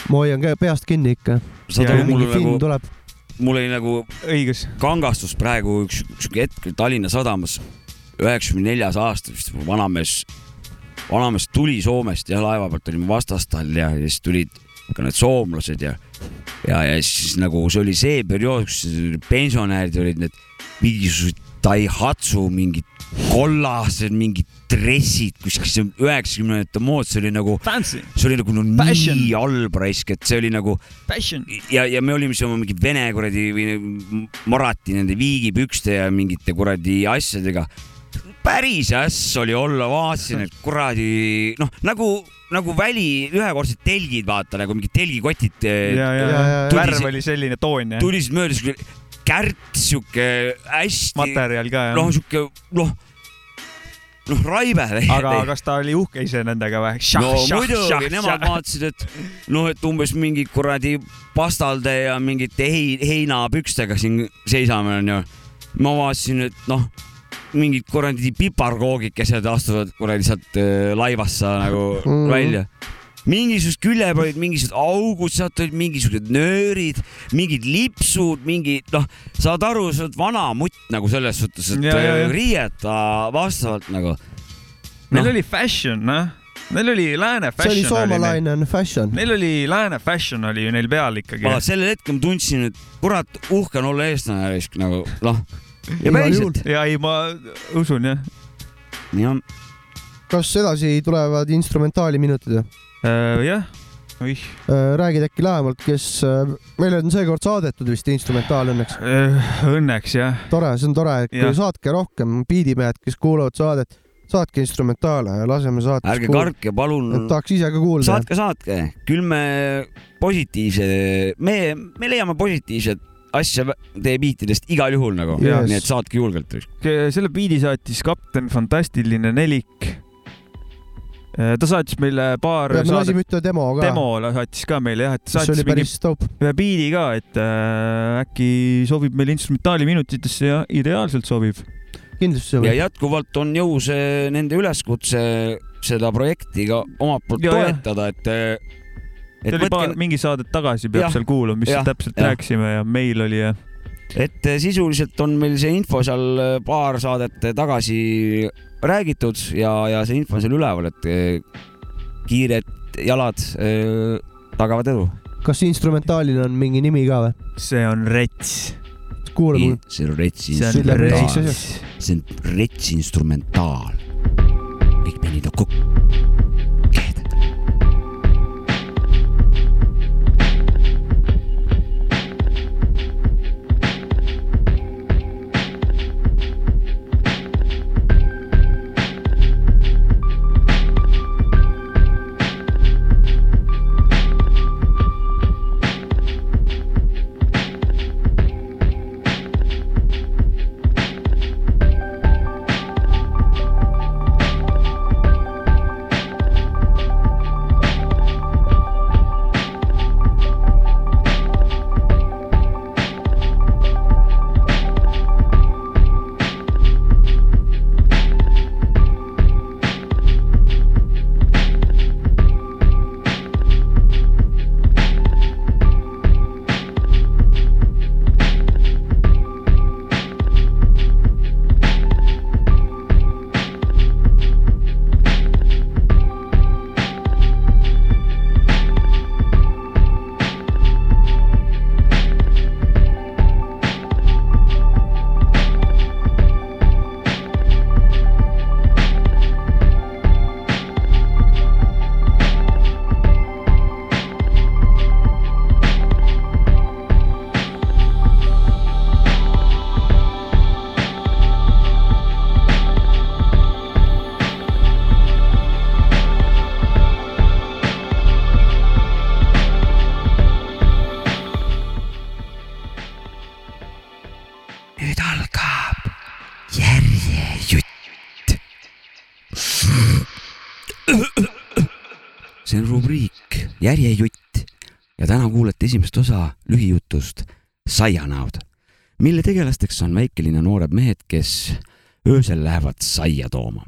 ma hoian peast kinni ikka. saad Ja aru, mul nagu, tuleb. Mul oli nagu õigus, kangastus praegu üks, sihuke hetk Tallinna Sadamas, üheksakümne neljas aasta vist, vanamees, vanamees tuli Soomest ja laeva pealt olime vastastal ja, ja siis tulid ka need soomlased ja, ja, ja siis nagu see oli see periood, kus pensionärid olid need mingisugused Daihatsu mingid kollased mingid dressid, kuskil see üheksakümnendate mood, see oli nagu, see oli nagu no Fashion. nii halb raisk, et see oli nagu passion. ja, ja me olime seal mingi vene kuradi või Marati nende viigipükste ja mingite kuradi asjadega. päris äss oli olla, vaatasin, et kuradi noh, nagu, nagu väli ühekordsed telgid, vaata nagu mingid telgikotid eh, värv oli selline toon ja tulisid mööda, siuke kärts, siuke hästi, materjal ka noh, ja. siuke noh, noh raibe. aga kas ta oli uhke ise nendega või? no muidugi, nemad vaatasid, et noh, et umbes mingi kuradi pastalde ja mingite hei, heinapükstega siin seisame, onju. ma vaatasin, et noh, mingid kuradi piparkoogikesed astuvad kuradi sealt äh, laivast sa nagu mm. -hmm. välja. Mingisugused külje peal olid mingisugused augud, sealt olid mingisugused nöörid, mingid lipsud, mingid noh, saad aru, sa oled vana mutt nagu selles suhtes, et Ja, ja, ja. riieta vastavalt nagu. Neil noh. oli fashion, noh. Neil oli lääne see oli fashion oli neil. soomalaine fashion. Neil oli lääne fashion oli ju neil peal ikkagi. ma sellel hetkel tundsin, et kurat, uhke on olla eestlane risk nagu noh. ja päriselt, ja ei, ma usun jah. jah, kas edasi tulevad instrumentaaliminutid või? jah, oih. räägid äkki lähemalt, kes, meile on seekord saadetud vist instrumentaal õnneks. Õnneks jah. tore, see on tore, et saatke rohkem biidimehed, kes kuulavad saadet, saatke instrumentaale ja laseme saates ärge kartke, palun, tahaks ise ka kuulda. saatke, saatke, küll me positiivse, me, me leiame positiivset asja teie biitidest igal juhul nagu Yes. nii et saatke julgelt. selle biidi saatis kapten Fantastiline Nelik. Ta saatis meile paar me saadet, lasime ühte demo ka, demo saatis ka meile jah, et saatis mingi päris ühe biidi ka, et äh, äkki sobib meil instrumentaali minutitesse ja ideaalselt sobib. kindlasti ja sobib. jätkuvalt on jõus nende üleskutse seda projekti ka omalt poolt Ja, ja. toetada, et, et see oli paar, mingi saadet tagasi peab Jah, seal kuulama, mis jah, täpselt jah. rääkisime ja meil oli ja et eh, sisuliselt on meil see info seal paar saadet tagasi räägitud ja, ja see info on seal üleval, et eh, kiired jalad eh, tagavad edu. kas instrumentaalil on mingi nimi ka või? see on rets. kuulame. see on retsi see on Sille instrumentaal, rets. see on retsi instrumentaal. kõik penid on kokku. Rubriik Järjejutt ja täna kuulete esimest osa lühijutust Saianäod, mille tegelasteks on väikelinna noored mehed, kes öösel lähevad saia tooma.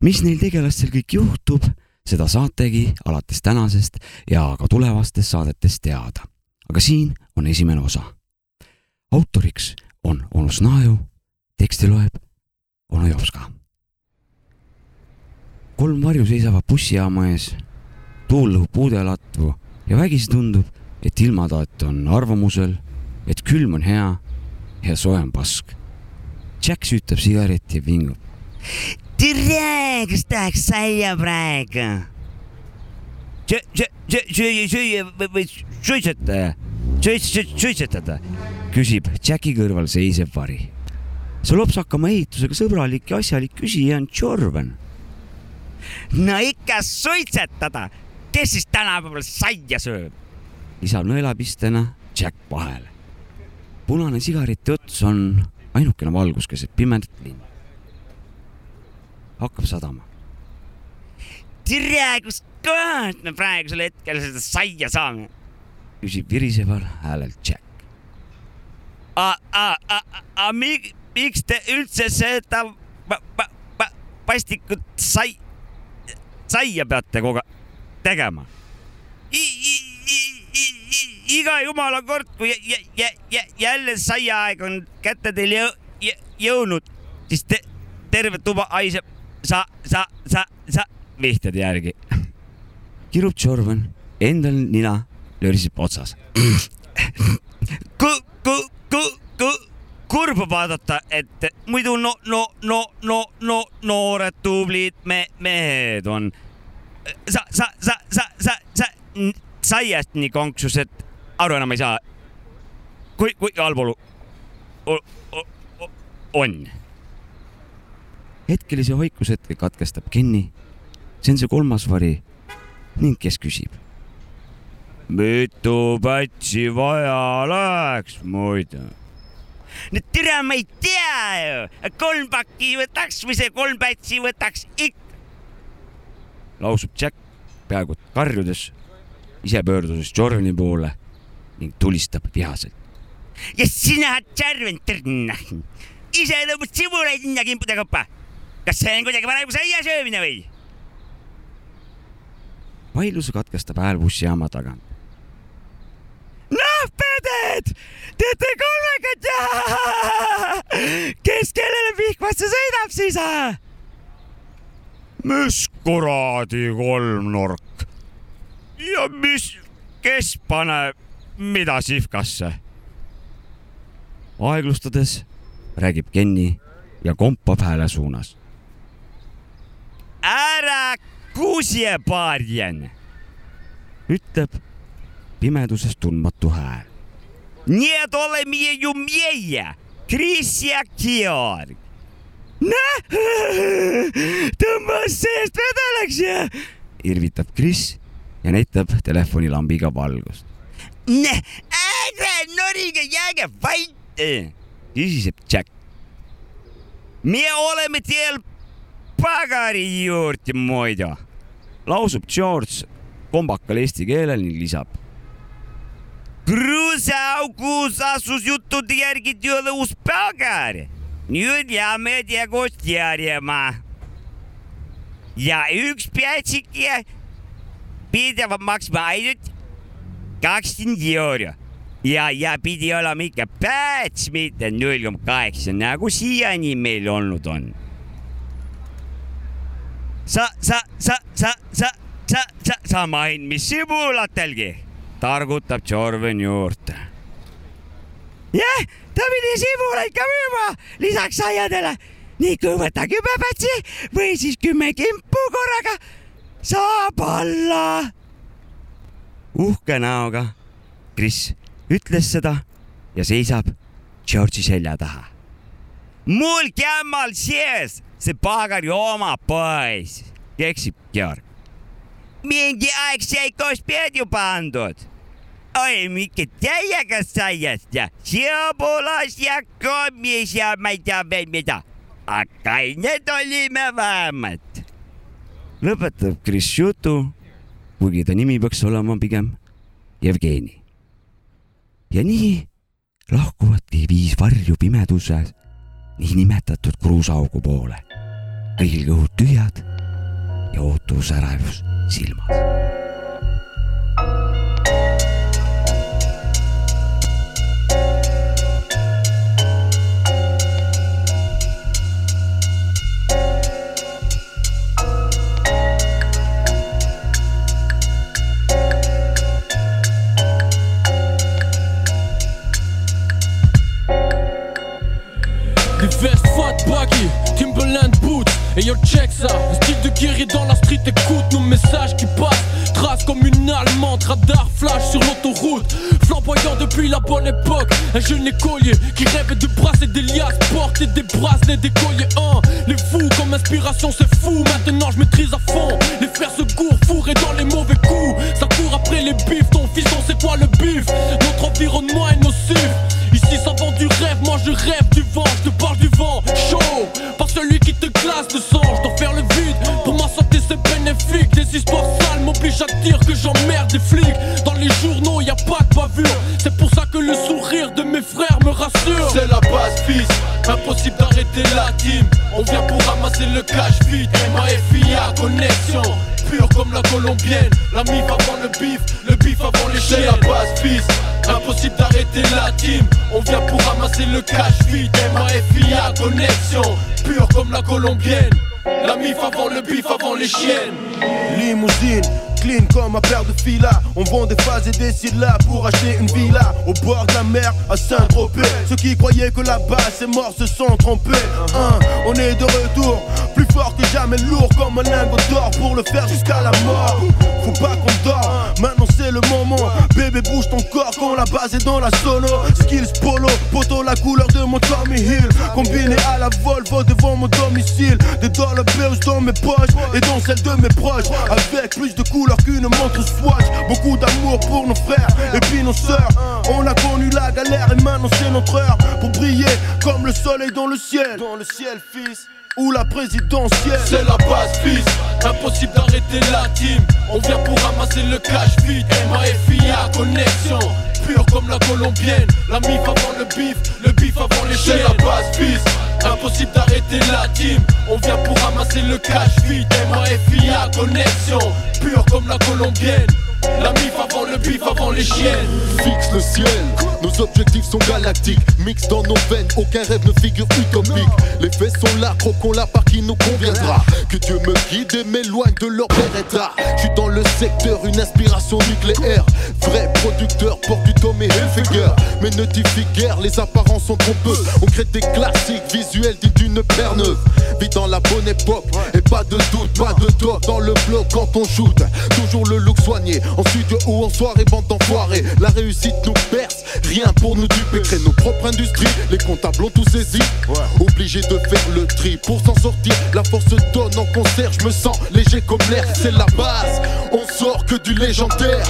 mis neil tegelastel kõik juhtub, seda saategi alates tänasest ja ka tulevastest saadetest teada. aga siin on esimene osa. autoriks on onu Snaju, teksti loeb onu Jopska. kolm varju seisavad bussijaama ees, tuul lõhub puudelatvu ja vägisi tundub, et ilmataat on arvamusel, et külm on hea ja soe on pask. Jack süütab sigaretti ja vingub. tere, kas tahaks saia praegu? süüa, süüa või suitsetada, suitsetada, küsib Jacki kõrval seisev vari. see lopsakama ehitusega sõbralik ja asjalik küsija on Jorven. no ikka suitsetada, kes siis tänapäeval saia sööb? lisab nõelapistena Jack vahele. punane sigareti ots on ainukene valgus keset pimedat linna. hakkab sadama. tere, kus kohast me praegusel hetkel seda saia saame? küsib viriseval häälel Jack. miks te üldse seda pastikut sai, saia peate kogu aeg tegema? iga jumala kord, kui jälle saiaaeg on kätte teil jõ jõudnud, siis te terve tuba haiseb sa, sa, sa, sa vihjade järgi. kirub Jorvan, endal nina löriseb otsas. ku-, ku-, ku-, ku-, kurb vaadata, et muidu no, no, no, no, no noored tublid me mehed on. Sa, sa, sa, sa, sa, sa saiast nii konksus, et aru enam ei saa. kui, kui halb olu on. hetkelise vaikushetke katkestab Kenny. see on see kolmas vari ning kes küsib. mitu pätsi vaja läheks muidu? no tere, ma ei tea ju, kolm pakki võtaks või see kolm pätsi võtaks ikka. Lausub Jack peaaegu karjudes, ise pöördudes Jorvani poole ning tulistab vihaselt. ja sina, Jorvan, ise lõbud sibulaid hinnakimpude koppa. kas see on kuidagi parem kui saia söömine või? vaidluse katkestab hääl bussijaama tagant. noh, peded, teete kolmekat ja kes kellele vihmasse sõidab siis? mis kuradi kolmnurk ja mis, kes paneb mida sihvkasse? aeglustades räägib Kenny ja kompab hääle suunas. ära kuuse, paarjen, ütleb pimeduses tundmatu hääl. Need oleme ju meie, Kris ja Georg. Tõmbas seest vedelaks ja, irvitab Kris ja näitab telefonilambiga valgust. ärge norige, jääge vait, küsiseb Jack. me oleme teel pagari juurde muidu, lausub George kombakal eesti keelel ning lisab. kruusaaugus asus juttude järgi tööle uus pagar. Nüüd jääme tegost järjema. ja üks peatsik pidavat maksma ainult kakskümmend euro ja, ja pidi olema ikka päts, mitte null koma kaheksa, nagu siiani meil olnud on. sa, sa, sa, sa, sa, sa, sa, sa main, mis sibulatelgi, targutab Jorven juurde. jah, ta pidi sibulaid ka müüma lisaks aiadele nii kui võta kümme pätsi või siis kümme kimpu korraga, saab alla. uhke näoga Kris ütles seda ja seisab George'i selja taha. mul kämmal sees see pagari oma poiss, keksib Georg. mingi aeg sai koos pead ju pandud. Oi, mingi täiega saiast ja sibulas ja kommis ja veel mida. aga kained olime vähemalt. lõpetab Chris jutu, kuigi ta nimi peaks olema pigem Jevgeni. ja nii lahkuvadki viis varju pimeduses niinimetatud kruusaaugu poole. kõigil kõhud tühjad ja ootusärevus silmas. Vestes fat baggy, Timberland boots. Et yo check ça, un style de guerrier dans la street Écoute nos messages qui passent. Trace comme une allemande, radar flash sur l'autoroute. Flamboyant depuis la bonne époque. Un jeune écolier qui rêve de brasser des liasses Porter des bracelets, des colliers. Hein. Les fous comme inspiration c'est fou. Maintenant je maîtrise à fond. Les frères se courent fourrés dans les mauvais coups. Ça court après les bifs, ton fils on sait quoi le bif. Notre environnement est nocif. Ici ça vend du rêve, moi je rêve du vent, je te chaud, pas celui qui te glace le sang, je faire le c'est bénéfique, des histoires sales m'obligent à dire que j'emmerde des flics, dans les journaux y a pas de bavure, c'est pour ça que le sourire de mes frères me rassure. C'est la base fils, impossible d'arrêter la team, on vient pour ramasser le cash vite, MAFIA connexion, pure comme la colombienne, la mif avant le bif, le bif avant les chiens. C'est la base fils, impossible d'arrêter la team, on vient pour ramasser le cash vite, MAFIA connexion, pure comme la colombienne, la mif avant le bif avant les chiennes. Limousine, clean comme un paire de filas. On vend des phases et des syllabes pour acheter une villa au bord de la mer à Saint-Tropez. Ceux qui croyaient que là-bas c'est mort se sont trompés. On est de retour, plus fort que jamais, lourd comme un lingot d'or pour le faire jusqu'à la mort. Pas qu'on dort, maintenant c'est le moment. Bébé, bouge ton corps quand la base est dans la solo. Skills polo, poto la couleur de mon Tommy Hill. Combiné à la Volvo devant mon domicile. Des dollar bills dans mes poches et dans celles de mes proches. Avec plus de couleurs qu'une montre Swatch. Beaucoup d'amour pour nos frères et puis nos sœurs. On a connu la galère et maintenant c'est notre heure pour briller comme le soleil dans le ciel. Dans le ciel, fils. Ou la présidentielle. C'est la base fils, impossible d'arrêter la team. On vient pour ramasser le cash vite, MAFIA connexion. Pure comme la colombienne, la mif avant le bif, le bif avant les chiens. C'est la base fils, impossible d'arrêter la team. On vient pour ramasser le cash vite, MAFIA connexion. Pure comme la colombienne. La mif avant le bif avant les chiennes. Fixe le ciel, nos objectifs sont galactiques. Mix dans nos veines, aucun rêve ne figure utopique. Les faits sont là, croquons la part qui nous conviendra. Que Dieu me guide et m'éloigne de leur beretta Je suis dans le secteur, une inspiration nucléaire. Vrai producteur, porte du Tommy Hilfiger Mais ne diffie guère, les apparences sont trompeuses. On crée des classiques visuels dignes d'une paire neuve. Vit dans la bonne époque, et pas de doute, pas de doute Dans le bloc quand on shoot, toujours le look soigné en studio ou en soirée, bande d'enfoirés. La réussite nous perce, rien pour nous duper. Créer nos propres industries, les comptables ont tout saisi. Obligé de faire le tri pour s'en sortir. La force donne en concert, je me sens léger comme l'air. C'est la base, on sort que du légendaire.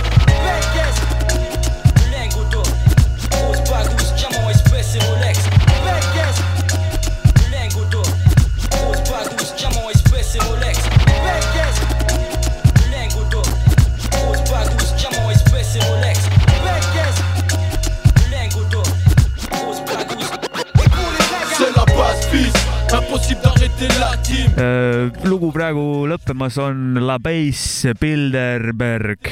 Lugu praegu lõppemas on La Bass Bilderberg.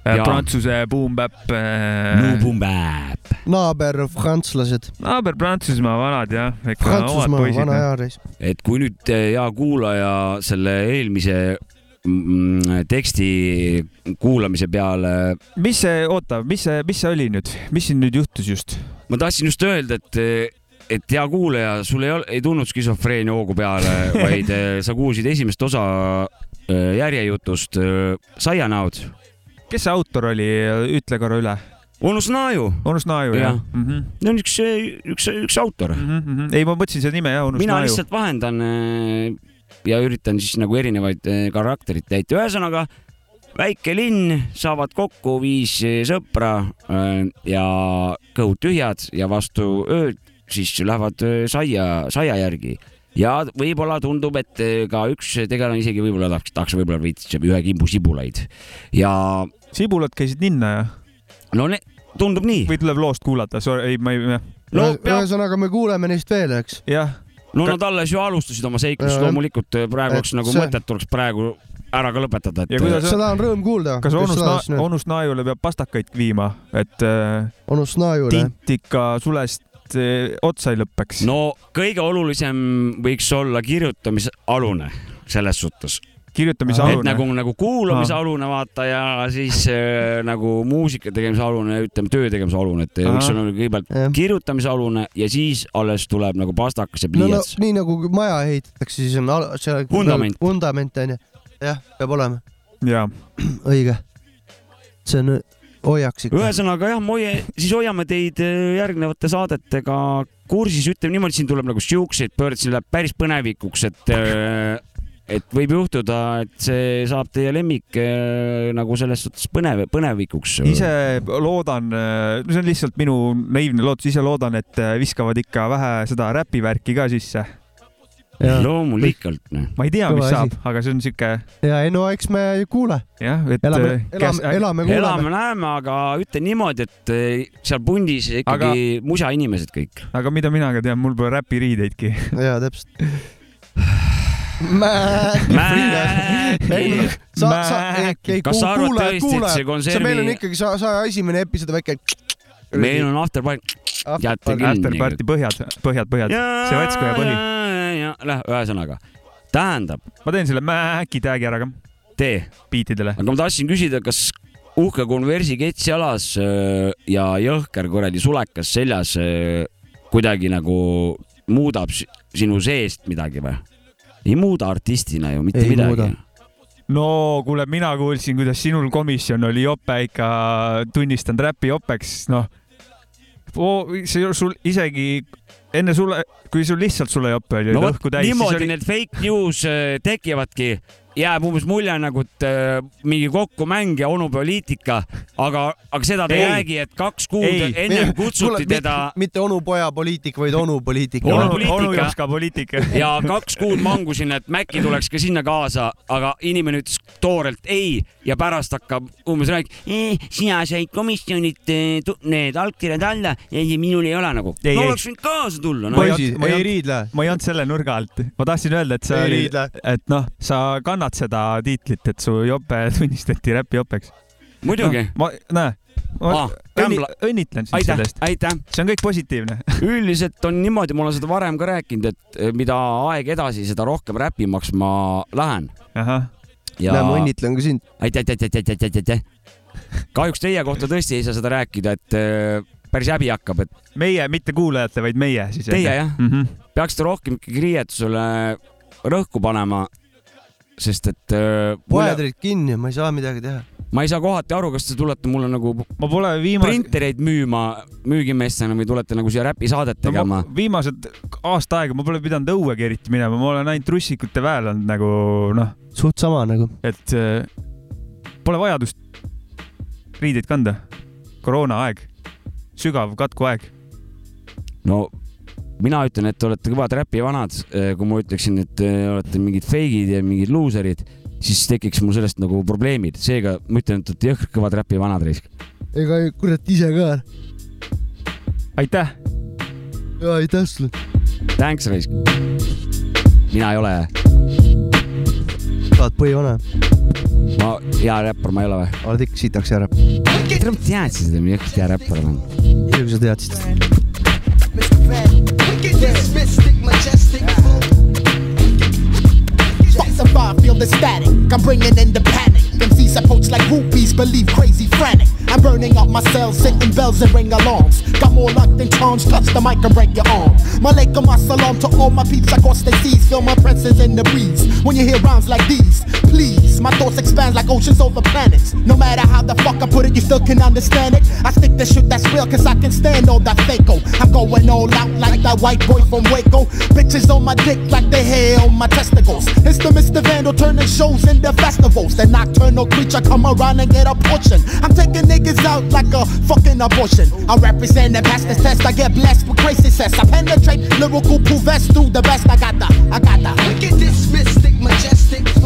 Jaa. Prantsuse boom-bap. No boom-bap. naaber prantslased. naaber Prantsusmaa vanad jah, Prantsusmaa vana hea reis. et kui nüüd hea kuulaja selle eelmise mm, teksti kuulamise peale mis see, oota, mis see, mis see oli nüüd, mis siin nüüd juhtus just? ma tahtsin just öelda, et, et hea kuulaja, sul ei, ei tulnud skisofreenia hoogu peale, (laughs) vaid eh, sa kuulsid esimest osa eh, järjejutust eh, Saianaud. kes see autor oli, ütle korra üle. Onus Naaju. Onus Naaju jah Jah. mm? -hmm. no üks, üks, üks autor mm. -hmm. ei, ma mõtlesin seda nime jah, Onus mina Naaju. lihtsalt vahendan ja üritan siis nagu erinevaid karakterit täita, ühesõnaga väike linn, saavad kokku viis sõpra ja kõhud tühjad ja vastu ööd siis lähevad eh, saia, saia järgi ja võib-olla tundub, et eh, ka üks tegelane isegi võib-olla tahaks, tahaks võib-olla veits ühe kimbu sibulaid ja sibulad käisid ninna ja? no ne, tundub nii. või tuleb loost kuulata, ei, ma ei, no ühesõnaga, me kuuleme neist veel, eks. jah, no nad alles ju alustasid oma seiklust, loomulikult eh, praegu oleks nagu see- mõtet oleks praegu ära ka lõpetada, et kuidas- seda on rõõm kuulda. kas onust, onust Naajule peab pastakaid viima, et äh, onust Naajule? tint ikka sulest äh, otsa ei lõpeks? no kõige olulisem võiks olla kirjutamisalune selles suhtes. kirjutamise et alune nagu, nagu kuulamise alune vaata ja siis äh, nagu muusika tegemise alune, ütleme töö tegemise alune, et Ahah. võiks olla nagu kõigepealt Jah. kirjutamise alune ja siis alles tuleb nagu pastakas ja no, no pliiats no,. nii nagu maja ehitatakse, siis on al- seal Vundament. vundament onju. jah, peab olema, ja õige. see on hoiaks ikka. ühesõnaga jah, hoia, siis hoiame teid äh, järgnevate saadetega kursis, ütleme niimoodi, siin tuleb nagu siukseid pöördeid, siin läheb päris põnevikuks, et äh, et võib juhtuda, et see saab teie lemmik äh, nagu selles suhtes põnev, põnevikuks. ise loodan, see on lihtsalt minu naiivne lootus, ise loodan, et viskavad ikka vähe seda räpivärki ka sisse. loomulikult, noh. ma ei tea, mis Kõva saab asi., aga see on siuke ja ei no eks me ju kuule, jah, et elame äh,, elame, elame, kuulame. elame-näeme, aga ütlen niimoodi, et äh, seal pundis ikkagi aga... musa inimesed kõik. aga mida mina ka tean, mul pole räpiriideidki. (laughs) jaa, täpselt. (laughs) sa, sa, ei, Kas sa arvad tõesti, et see konservi- meil on ikkagi sa, sa esimene episood väike. meil on afterparty, jätte kinni. Afterparty põhjad, põhjad, põhjad, see Vatskoja põhi. Läh, ühesõnaga, tähendab, ma teen selle mäki tag'i ära ka tee, biitidele. aga ma tahtsin küsida, kas uhke konversi kets jalas äh, ja jõhker kuradi sulekas seljas äh, kuidagi nagu muudab si- sinu seest midagi või? ei muuda artistina ju mitte Ei midagi muuda.. no kuule, mina kuulsin, kuidas sinul komisjon oli jope ikka tunnistanud räpi jopeks, noh. sul isegi enne sulle, kui sul lihtsalt sulle jope oli no õhku täis, niimoodi oli need fake news äh, tekivadki, jääb umbes mulje nagu, et äh, mingi kokkumäng ja onupoliitika, aga, aga seda ta ei Ei. räägi, et kaks kuud Ei. ennem kutsuti teda mitte onupoja poliitik, vaid onupoliitik. Onu- onu, poliitika. onu Jopska poliitika. ja kaks kuud mangusin, et Maci tuleks ka sinna kaasa, aga inimene ütles toorelt ei ja pärast hakkab umbes rääkima, sina said komisjonilt tu- need allkirjad alla ja minul ei ole nagu. Ei, no ei. oleks võinud kaasa tulla, Ma ei-. poisid, ma ei ei riidle. ma ei olnud selle nurga alt, ma tahtsin öelda, et sa Ei et noh, sa kannad seda tiitlit, et su jope (laughs) tunnistati räpijopeks. muidugi. ma, näe, ma Ah, õnni, õnnitlen sind aitäh sellest,. aitäh. see on kõik positiivne. (laughs) üldiselt on niimoodi, ma olen seda varem ka rääkinud, et eh, mida aeg edasi, seda rohkem räpimaks ma lähen. ja näe, ma õnnitlen ka sind. aitäh, aitäh, aitäh, aitäh, aitäh, aitäh. kahjuks teie kohta tõesti ei saa seda rääkida, et eh, päris häbi hakkab, et meie, mitte kuulajate, vaid meie siis. Teie, jah? mm. -hmm. peaksite rohkem ikkagi riietusele rõhku panema. Sest et äh, poed mulle, olid kinni, ma ei saa midagi teha. ma ei saa kohati aru, kas te tulete mulle nagu ma pole viimase, printereid müüma müügimeestena või tulete nagu siia räpisaadet no, tegema ma, viimased aasta aega ma pole pidanud õuegi eriti minema, ma olen ainult russikute väel olnud nagu noh, suht sama nagu. et äh, pole vajadust riideid kanda. koroonaaeg, sügav katkuaeg. no mina ütlen, et te olete kõvad räpivanad, kui ma ütleksin, et te olete mingid feigid ja mingid luuserid, siis tekiks mul sellest nagu probleemid, seega ma ütlen, et te olete jõhkralt kõvad räpivanad risk. ega kurat ise ka. aitäh. ja aitäh sulle. Thanks risk. mina ei ole, sa oled põhivana, ma hea räppar ma ei ole või? oled ikka sitaks ära. tere, ma teadsin seda, milline hea räppar ma olen. muidugi teadsid. Mystic, majestic, Survive, feel the static. I'm bringing in the panic. MCs approach like groupies, believe crazy, frantic. I'm burning up my cells, sitting bells and ring alarms. Got more luck than charms, touch the mic and break your arm. Malaikum assalam to all my peeps across the seas. Feel my presence in the breeze. When you hear rhymes like these, please. My thoughts expand like oceans over planets. No matter how the fuck I put it, you still can understand it. I stick the shit that's real, cause I can stand all that fako. Oh. I'm going all out like that white boy from Waco. Bitches on my dick like they hair on my testicles. It's the Mr. Vandal turning shows into festivals. The nocturnal creature come around and get a portion. I'm taking niggas out like a fucking abortion. I represent the best test. I get blessed with crazy sense. I penetrate lyrical provess through the best. I got the, I got the. At this mystic, majestic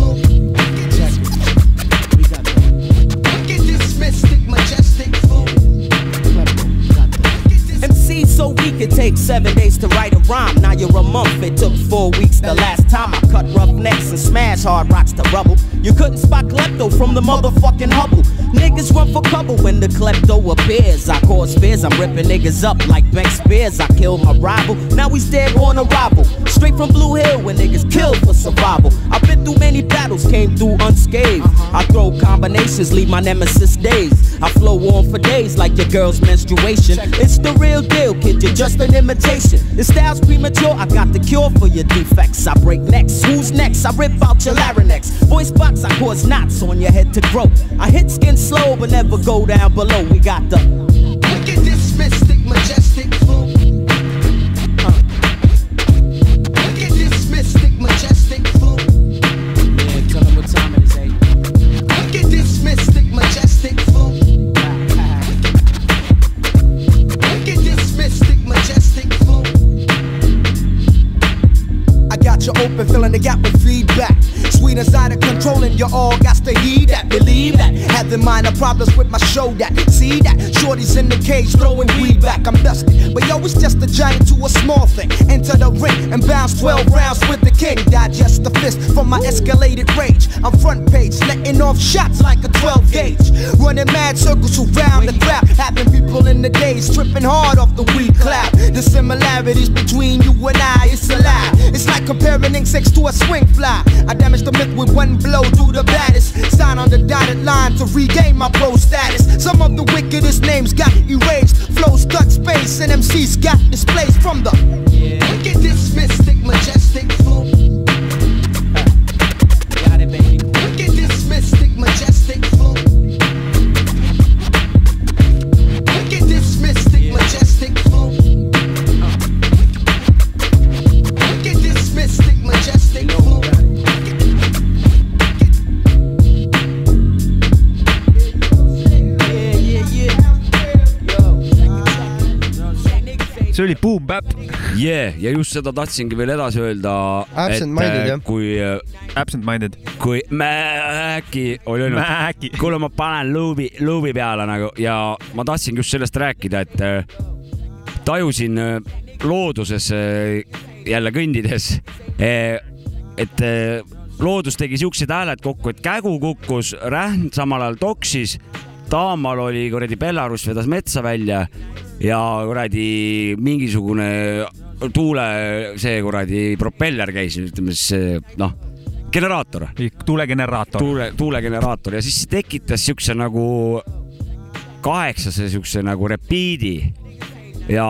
it takes seven days to write a rhyme. Now you're a month, it took four weeks the last time I cut rough necks and smash hard rocks to rubble. You couldn't spot klepto from the motherfucking Hubble. Niggas run for cover when the klepto appears. I cause fears, I'm ripping niggas up like Bank Spears. I killed my rival, now he's dead on arrival. Straight from Blue Hill when niggas kill for survival. I've been through many battles, came through unscathed. I throw combinations, leave my nemesis days. I flow on for days like your girl's menstruation. It's the real deal, kid, you're just an imitation. Your style's premature, I got the cure for your defects. I break necks, who's next? I rip out your larynx. Voice box, I cause knots on your head to grow. I hit skin slow, but never go down below. We got the. Look at this mystic, majestic flow. Look at this mystic, majestic flow. Yeah, tell them what time it is, eh? Look at this mystic, majestic flow. This mystic, majestic flow. I got you open, filling the gap with feedback. Sweet inside of controlling, you all got to heed that. Believe that. Having minor problems with my show that. See that. Shorty's in the cage throwing weed back. I'm dusty. But yo, it's just a giant to a small thing. Enter the ring and bounce 12 rounds with the king. Digest the fist from my escalated rage. I'm front page, letting off shots like a 12 gauge. Running mad circles around the crowd. Having people in the days tripping hard off the weed cloud. The similarities between you and I, it's a lie. It's like comparing insects to a swing fly. I damage the myth with one blow, do the baddest. Sign on the dotted line to regain my pro status. Some of the wickedest names got erased. Flows stuck space and MCs got displaced from the. At this mystic, majestic flow. See oli Boom Bap. yeah, ja just seda tahtsingi veel edasi öelda. Absent-minded, jah. kui, Absent-minded. kui Mäki oli öelnud Mäki., kuule, ma panen luubi, luubi peale nagu ja ma tahtsingi just sellest rääkida, et äh, tajusin äh, looduses äh, jälle kõndides, et äh, loodus tegi siuksed hääled kokku, et kägu kukkus, rähn samal ajal toksis, taamal oli kuradi Belarus vedas metsa välja ja kuradi mingisugune tuule, see kuradi propeller käis, ütleme siis noh, generaator. Tuulegeneraator. tuule, tuulegeneraator. Ja siis tekitas siukse nagu kaheksase siukse nagu repiidi. Ja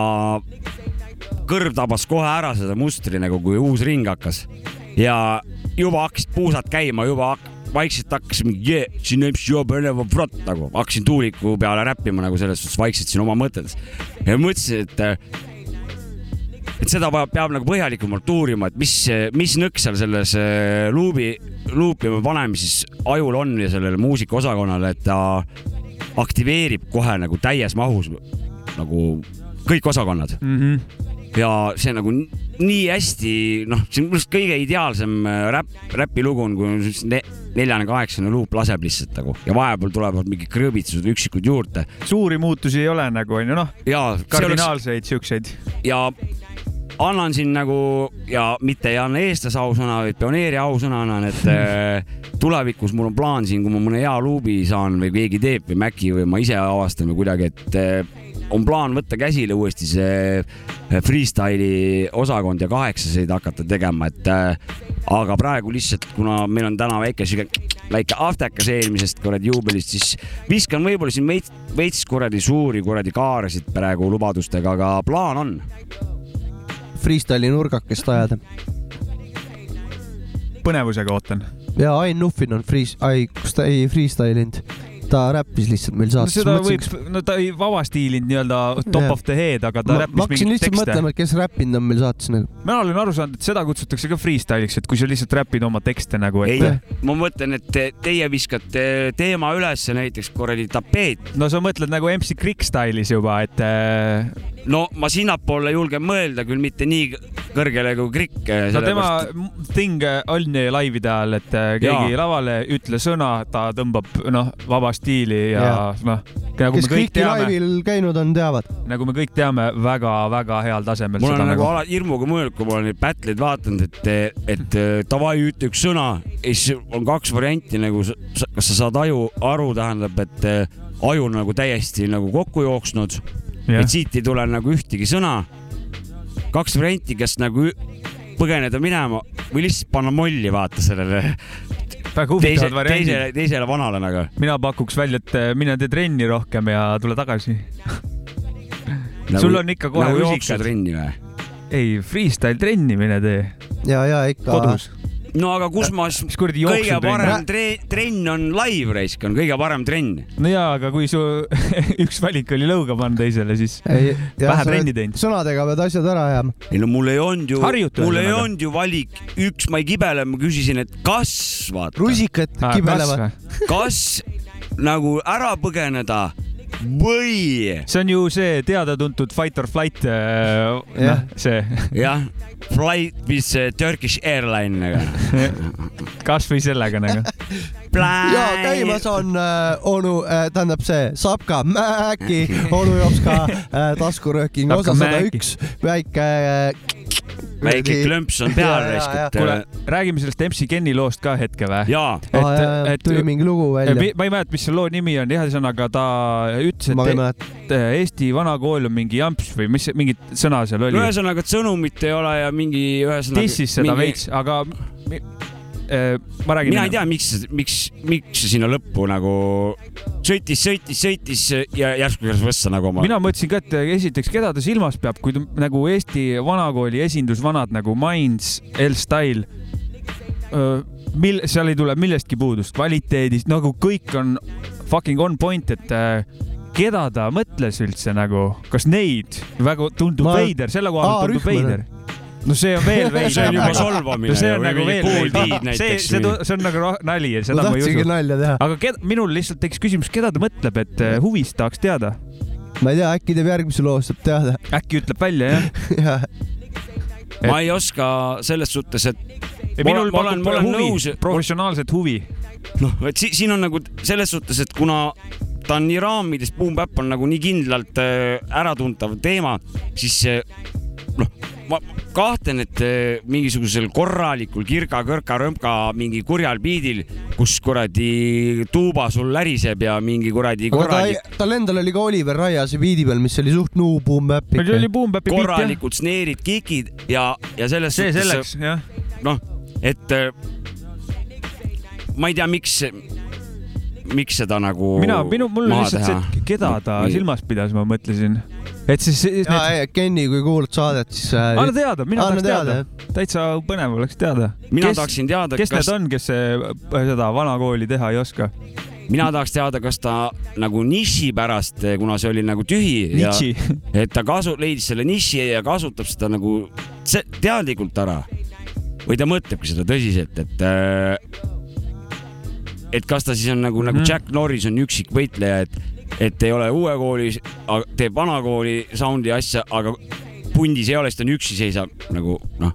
kõrv tabas kohe ära seda mustri nagu, kui uus ring hakkas. Ja juba hakkasid puusad käima, juba vaikselt hakkas mingi yeah, siin vrot nagu, hakkasin tuuliku peale räppima nagu selles suhtes vaikselt siin oma mõtetes ja mõtlesin, et et seda va- peab nagu põhjalikumalt uurima, et mis, mis nõks seal selles äh, luubi, luupima panemises ajul on ja sellele muusikaosakonnale, et ta aktiveerib kohe nagu täies mahus nagu kõik osakonnad mm. -hmm. Ja see nagu nii hästi, noh, see on minu arust kõige ideaalsem äh, räpp, räpilugu on, kui ne, neljane, kaheksane luup laseb lihtsalt nagu ja vahepeal tulevad mingid krõbitsused, üksikud juurde. suuri muutusi ei ole nagu onju, noh, kardinaalseid siukseid. ja annan siin nagu ja mitte ei anna eestlase ausõna, vaid pioneeri ausõna annan, et (laughs) äh, tulevikus mul on plaan siin, kui ma mõne hea luubi saan või keegi teeb või Maci või ma ise avastan või kuidagi, et äh, on plaan võtta käsile uuesti see freestyle'i osakond ja kaheksaseid hakata tegema, et äh, aga praegu lihtsalt, kuna meil on täna väike siuke väike aftekas eelmisest kuradi juubelist, siis viskan võib-olla siin veits, veits kuradi suuri kuradi kaarasid praegu lubadustega, aga plaan on Freestyle'i nurgakest ajada. põnevusega ootan. ja Ain Nuffin on frees-, ai, kus ta ei freestyle inud, ta räppis lihtsalt meil no saates. seda võib, no ta ei vaba stiilinud nii-öelda top Jah. of the head, aga ta ma, räppis ma hakkasin mingeid lihtsalt tekste mõtlema, et kes räppinud on meil saates nagu. mina olen aru saanud, et seda kutsutakse ka freestyle'iks, et kui sa lihtsalt räpid oma tekste nagu, ei ma mõtlen, et te, teie viskate teema ülesse näiteks kuradi tapeet. no sa mõtled nagu MC Krikk style'is juba, et äh, no ma sinnapoole julgen mõelda, küll mitte nii kõrgele kui Krikk. no tema thing on laivide ajal, et äh, keegi Jaa. lavale, ütle sõna, ta tõmbab noh, vaba stiili ja, ja. Noh, nagu kes me kõik Kriki teame, laivil käinud on, teavad. nagu me kõik teame väga-väga heal tasemel mul on seda nagu nagu. ala hirmuga mõelnud, kui ma olen neid battle'id vaadanud, et, et davai, ütle üks sõna ja siis on kaks varianti nagu, kas sa saad aju aru, tähendab, et aju on nagu täiesti nagu kokku jooksnud. Et siit ei tule nagu ühtegi sõna. kaks varianti, kas nagu põgeneda minema või lihtsalt panna molli, vaata sellele väga teise, huvitavad variandid teisele, teisele vanale nagu. mina pakuks välja, et äh, mine tee trenni rohkem ja tule tagasi. (laughs) Nagu- sul on ikka kohe nagu jooksutrenni või? ei, freestyle trenni mine tee. ja, ja ikka. kodus. No aga kus ma siis, kõige parem tre- trenn on live raisk, on kõige parem trenn. no jaa, aga kui su (laughs) üks valik oli lõuga panna teisele, siis ei, vähe trenni teinud. sõnadega pead asjad ära ajama. ei no mul ei olnud ju, mul ei olnud ju valik, üks ma ei kibele, ma küsisin, et kas, vaata, rusikat Ah, kibelevad. kas nagu ära põgeneda või see on ju see teada-tuntud fight or flight, Jah. noh, see, jah, flight with uh, Turkish Airline nagu. (laughs) kasvõi sellega nagu. ja käimas on äh, onu äh,, tähendab see Sapka Mäki, onu jops ka äh, taskurööking Sapka osa sada üks, väike äh,. Väike klõmps on (laughs) peal raisk, et kuule, räägime sellest MC Kenny loost ka hetke või? jaa, et, tuli mingi lugu välja. ma ei mäleta, mis selle loo nimi on, jah, ühesõnaga ta ütles, et mäleta. et Eesti vana kool on mingi jamps või mis, mingit sõna seal oli ühesõnaga, et sõnumit ei ole ja mingi ühesõnaga. dissis seda veits, aga äh, ma räägin. mina ei tea, miks, miks, miks see sinna lõppu nagu sõitis, sõitis, sõitis ja järsku keeras võssa nagu oma. mina mõtlesin ka, et esiteks, keda ta silmas peab, kui ta nagu Eesti vanakooli esindusvanad nagu Minds, L-Style, mil-, seal ei tule millestki puudust, kvaliteedist, nagu kõik on fucking on point, et äh, keda ta mõtles üldse nagu, kas neid, väga tundub Ma- veider, selle koha pealt tundub veider. No see on veel (laughs) veider. See on juba solvamine see ju, on nagu veel viid. see, see see on nagu nali ja ma seda ma ei usu. nalja teha. aga keda, minul lihtsalt tekkis küsimus, keda ta mõtleb, et äh, huvist tahaks teada. ma ei tea, äkki teeb järgmise loo, saab teada. äkki ütleb välja, jah? (laughs) ma ei oska selles suhtes, et ja minul ma olen- ma olen huvi nõus-, professionaalset huvi. noh, et si siin on nagu selles suhtes, et kuna ta on nii raamides, Boom Bap on nagu nii kindlalt äh, äratuntav teema, siis noh, ma kahtlen, et äh, mingisugusel korralikul kirga-kõrka-rõmka mingi kurjal biidil, kus kuradi tuuba sul läriseb ja mingi kuradi aga ta korralik, tal endal oli ka Oliver Raiase biidi peal, mis oli suht nuu boom bap ikka. Korralikud sneerid, kikid ja, ja selles see suhtes selleks, jah. noh, et äh, ma ei tea, miks, miks seda nagu mina, minu, mul lihtsalt see, teha. et keda ta Nii. silmas pidas, ma mõtlesin. et siis, siis ja need, ei, Kenny, kui kuulad saadet, siis äh, anna teada, mina anna tahaks teada teada,. täitsa põnev oleks teada. mina kes, tahaksin teada, kes kas need, on, kes see- seda vana kooli teha ei oska? mina tahaks teada, kas ta nagu niši pärast, kuna see oli nagu tühi ja (laughs) et ta kasu, leidis selle niši ja kasutab seda nagu se- teadlikult ära või ta mõtlebki seda tõsiselt, et äh, et kas ta siis on nagu, nagu Mhm. Jack Norris on üksik võitleja, et et ei ole uue kooli, teeb vana kooli sound'i asja, aga pundis ei ole, siis ta on üksi, seisab nagu noh.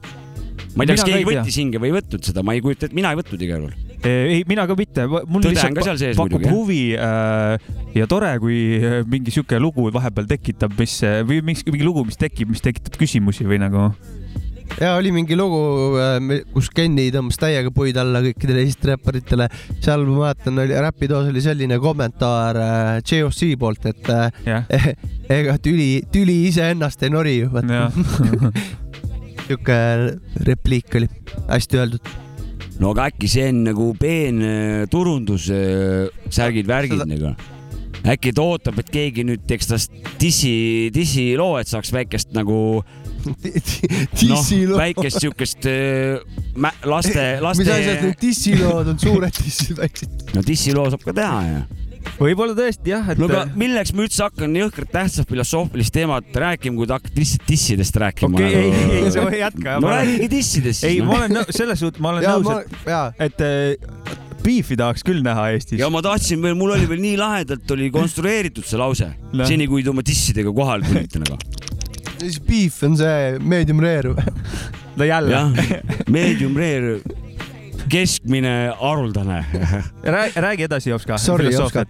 ma ei tea, kas keegi võttis hinge või ei võtnud seda, ma ei kujuta ette, mina ei võtnud igal juhul. ei, mina ka mitte, mul Tõde on lihtsalt ka sees pakub muidugi, huvi äh, ja tore, kui äh, mingi sihuke lugu vahepeal tekitab, mis või mingi, mingi lugu, mis tekib, mis tekitab küsimusi või nagu. Ja oli mingi lugu, kus Kenny tõmbas täiega puid alla kõikidele Eesti räpparitele. seal ma mäletan, oli räpidoos oli selline kommentaar äh, JOC poolt, et äh, jah, (laughs) ega tüli, tüli iseennast ei nori ju. sihuke repliik oli, hästi öeldud. no aga äkki see on nagu peen äh, turundus, särgid, värgid Seda- nagu. äkki ta ootab, et keegi nüüd teeks tast dissi, dissiloo, et saaks väikest nagu noh, dissiloo. väikest siukest äh, mä- laste, laste. mis asjad need dissilood on, suured dissid, väiksed? no dissiloo saab ka teha ju. võib-olla tõesti jah, et no aga milleks ma üldse hakkan jõhkralt tähtsat filosoofilist teemat rääkima, kui te hakkate lihtsalt dissidest rääkima okei, ei, ei, ei, sa nagu.... jätka. no räägige dissidest ei, siis. ma olen nõus, selles suhtes ma olen Jaa, nõus, et, et äh, Beefi tahaks küll näha Eestis. ja ma tahtsin veel, mul oli veel nii lahedalt oli konstrueeritud see lause Noh., seni kui te oma dissidega kohale tulite nagu. Siis beef on see medium rare. no jälle. medium rare, keskmine, haruldane. räägi edasi, Jopska. Sorry, Jopska.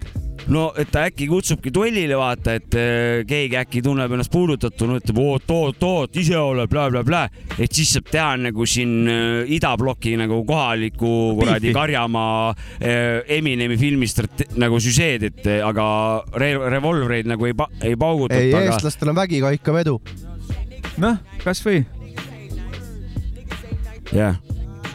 No et ta äkki kutsubki duellile, vaata, et äh, keegi äkki tunneb ennast puudutatuna, ütleb oot, oot, oot, ise oled blä-blä-blä, et siis saab teha nagu siin äh, idabloki nagu kohaliku kuradi. Karjamaa äh, Eminemi filmist nagu süžeed, et aga re revolvreid nagu ei pa-, ei paugutata, ei, aga eestlastel on vägi ka ikka vedu. noh, kasvõi. jah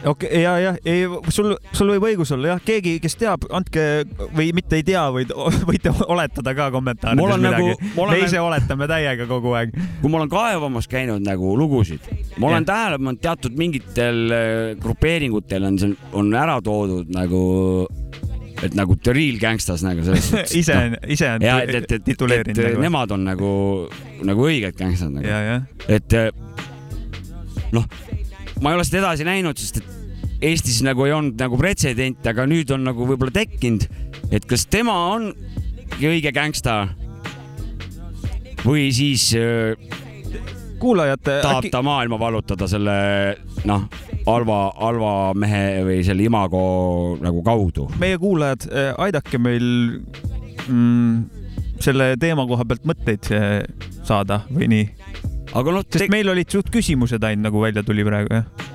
okei okay,, ja, ja ei, sul, sul võib õigus olla jah, keegi, kes teab, andke või mitte ei tea, võid, võite oletada ka kommentaarides midagi nagu- ma olen me ise nagu- oletame täiega kogu aeg. kui ma olen kaevamas käinud nagu lugusid, ma olen tähele pannud teatud mingitel äh, grupeeringutel on on ära toodud nagu, et nagu the real gangstas nagu selles (laughs) suhtes. ise on, ise on ja et, et, tituleerinud nagu. nemad on nagu, nagu õiged gangstad nagu. jah. et äh, noh, ma ei ole seda edasi näinud, sest et Eestis nagu ei olnud nagu pretsedenti, aga nüüd on nagu võib-olla tekkinud, et kas tema ongi õige gängsta või siis äh, kuulajate tahab äkki- ta maailma vallutada selle noh, halva, halva mehe või selle imago nagu kaudu. meie kuulajad, aidake meil mm, selle teema koha pealt mõtteid eh, saada või nii. aga noh, sest meil olid suht küsimused ainult nagu välja tuli praegu jah.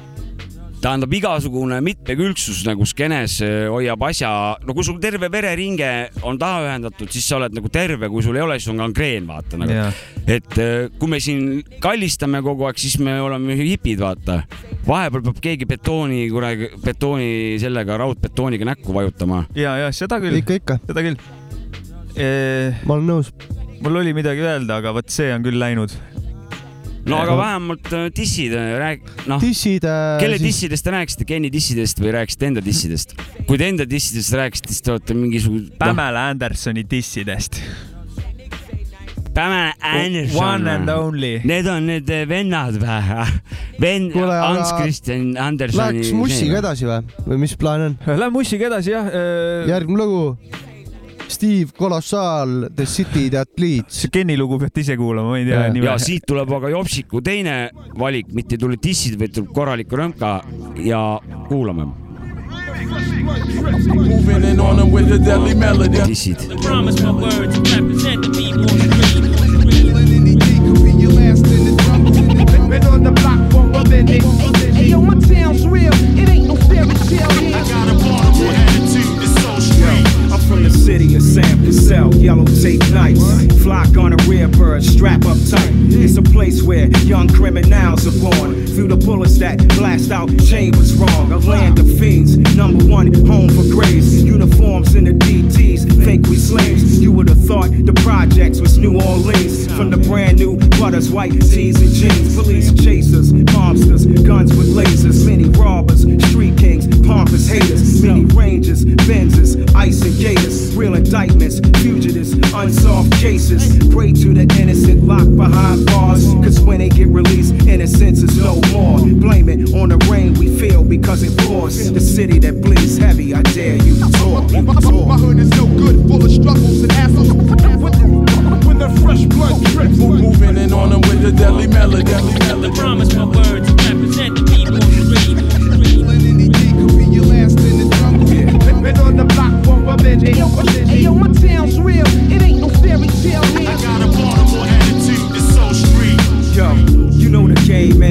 tähendab, igasugune mitmekülgsus nagu skeenes äh, hoiab asja, no kui sul terve vereringe on taha ühendatud, siis sa oled nagu terve, kui sul ei ole, siis on gangreen, vaata nagu Jaa.. et äh, kui me siin kallistame kogu aeg, siis me oleme hipid, vaata. vahepeal peab keegi betooni, kuradi betooni sellega, raudbetooniga näkku vajutama. ja, ja seda küll. ikka, ikka. seda küll e.... ma olen nõus. mul oli midagi öelda, aga vot see on küll läinud. No aga vähemalt äh, dissid, rääg-, noh. dissid äh,. kelle dissidest te rääkisite, Kenny dissidest või rääkisite enda dissidest? (laughs) kui te enda dissidest rääkisite, siis te olete mingisugune. Pamela Andersoni dissidest. Pamela Anderson. One and only. Need on need vennad või? (laughs) aga Hans Christian Andersoni. Läheks Mussiga edasi või, või mis plaan on? Lähme Mussiga edasi jah. järgmine lugu. Steve Colossal, The City That Leads. see Kenny lugu peate ise kuulama, ma ei tea nime ja. siit tuleb aga Jopsiku teine valik, mitte ei tule dissid, vaid tuleb korralik rõnka ja kuulame. Moving in on them with a deadly melody. dissid. Promise my words, represent the people Been on the block for a minute. Hey, yo, my town's real. It ain't no fairy tale here. Yellow tape nights. Flock on a rear bird, strap up tight. It's a place where young criminals are born. Through the bullets that blast out chambers wrong. A land of fiends, number one home for graves. Uniforms in the DTs, think we slaves. You would have thought the projects was New Orleans. From the brand new butters, white tees and jeans. Police chasers, mobsters, guns with lasers. Many robbers, street kings, pompous haters. Many rangers, Benzes, ice and gators. Real indictments, fugitives, unsolved cases. Pray to the innocent locked behind bars. Cause when they get released, innocence is no more. Blame it on the rain we feel because it pours. The city that bleeds heavy, I dare you to talk. You talk. My hood is no good, full of struggles and hassles. When the fresh blood drips, Moving in on them with a deadly melody. Deadly melody. promise my words, represent the people Been on the block for a minute. Hey, yo, hey, yo, my town's real. It ain't Yo, you know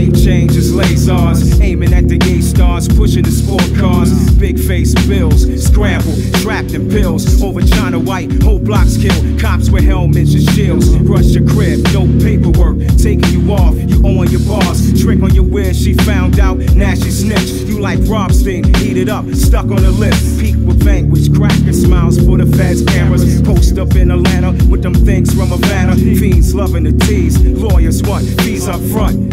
game ain't lasers. Aiming at the gay stars, pushing the sport cars. Big face bills, scramble, trapped in pills. Over China White, whole blocks kill. Cops with helmets and shields. Rush your crib, no paperwork. Taking you off, you on your boss. Trick on your where she found out, now she snitched. You like Robstein, heated up, stuck on the list. Peak with vanquish, cracking smiles for the feds, cameras. Post up in Atlanta with them things from Havana. Fiends loving the tease, lawyers want fees up front.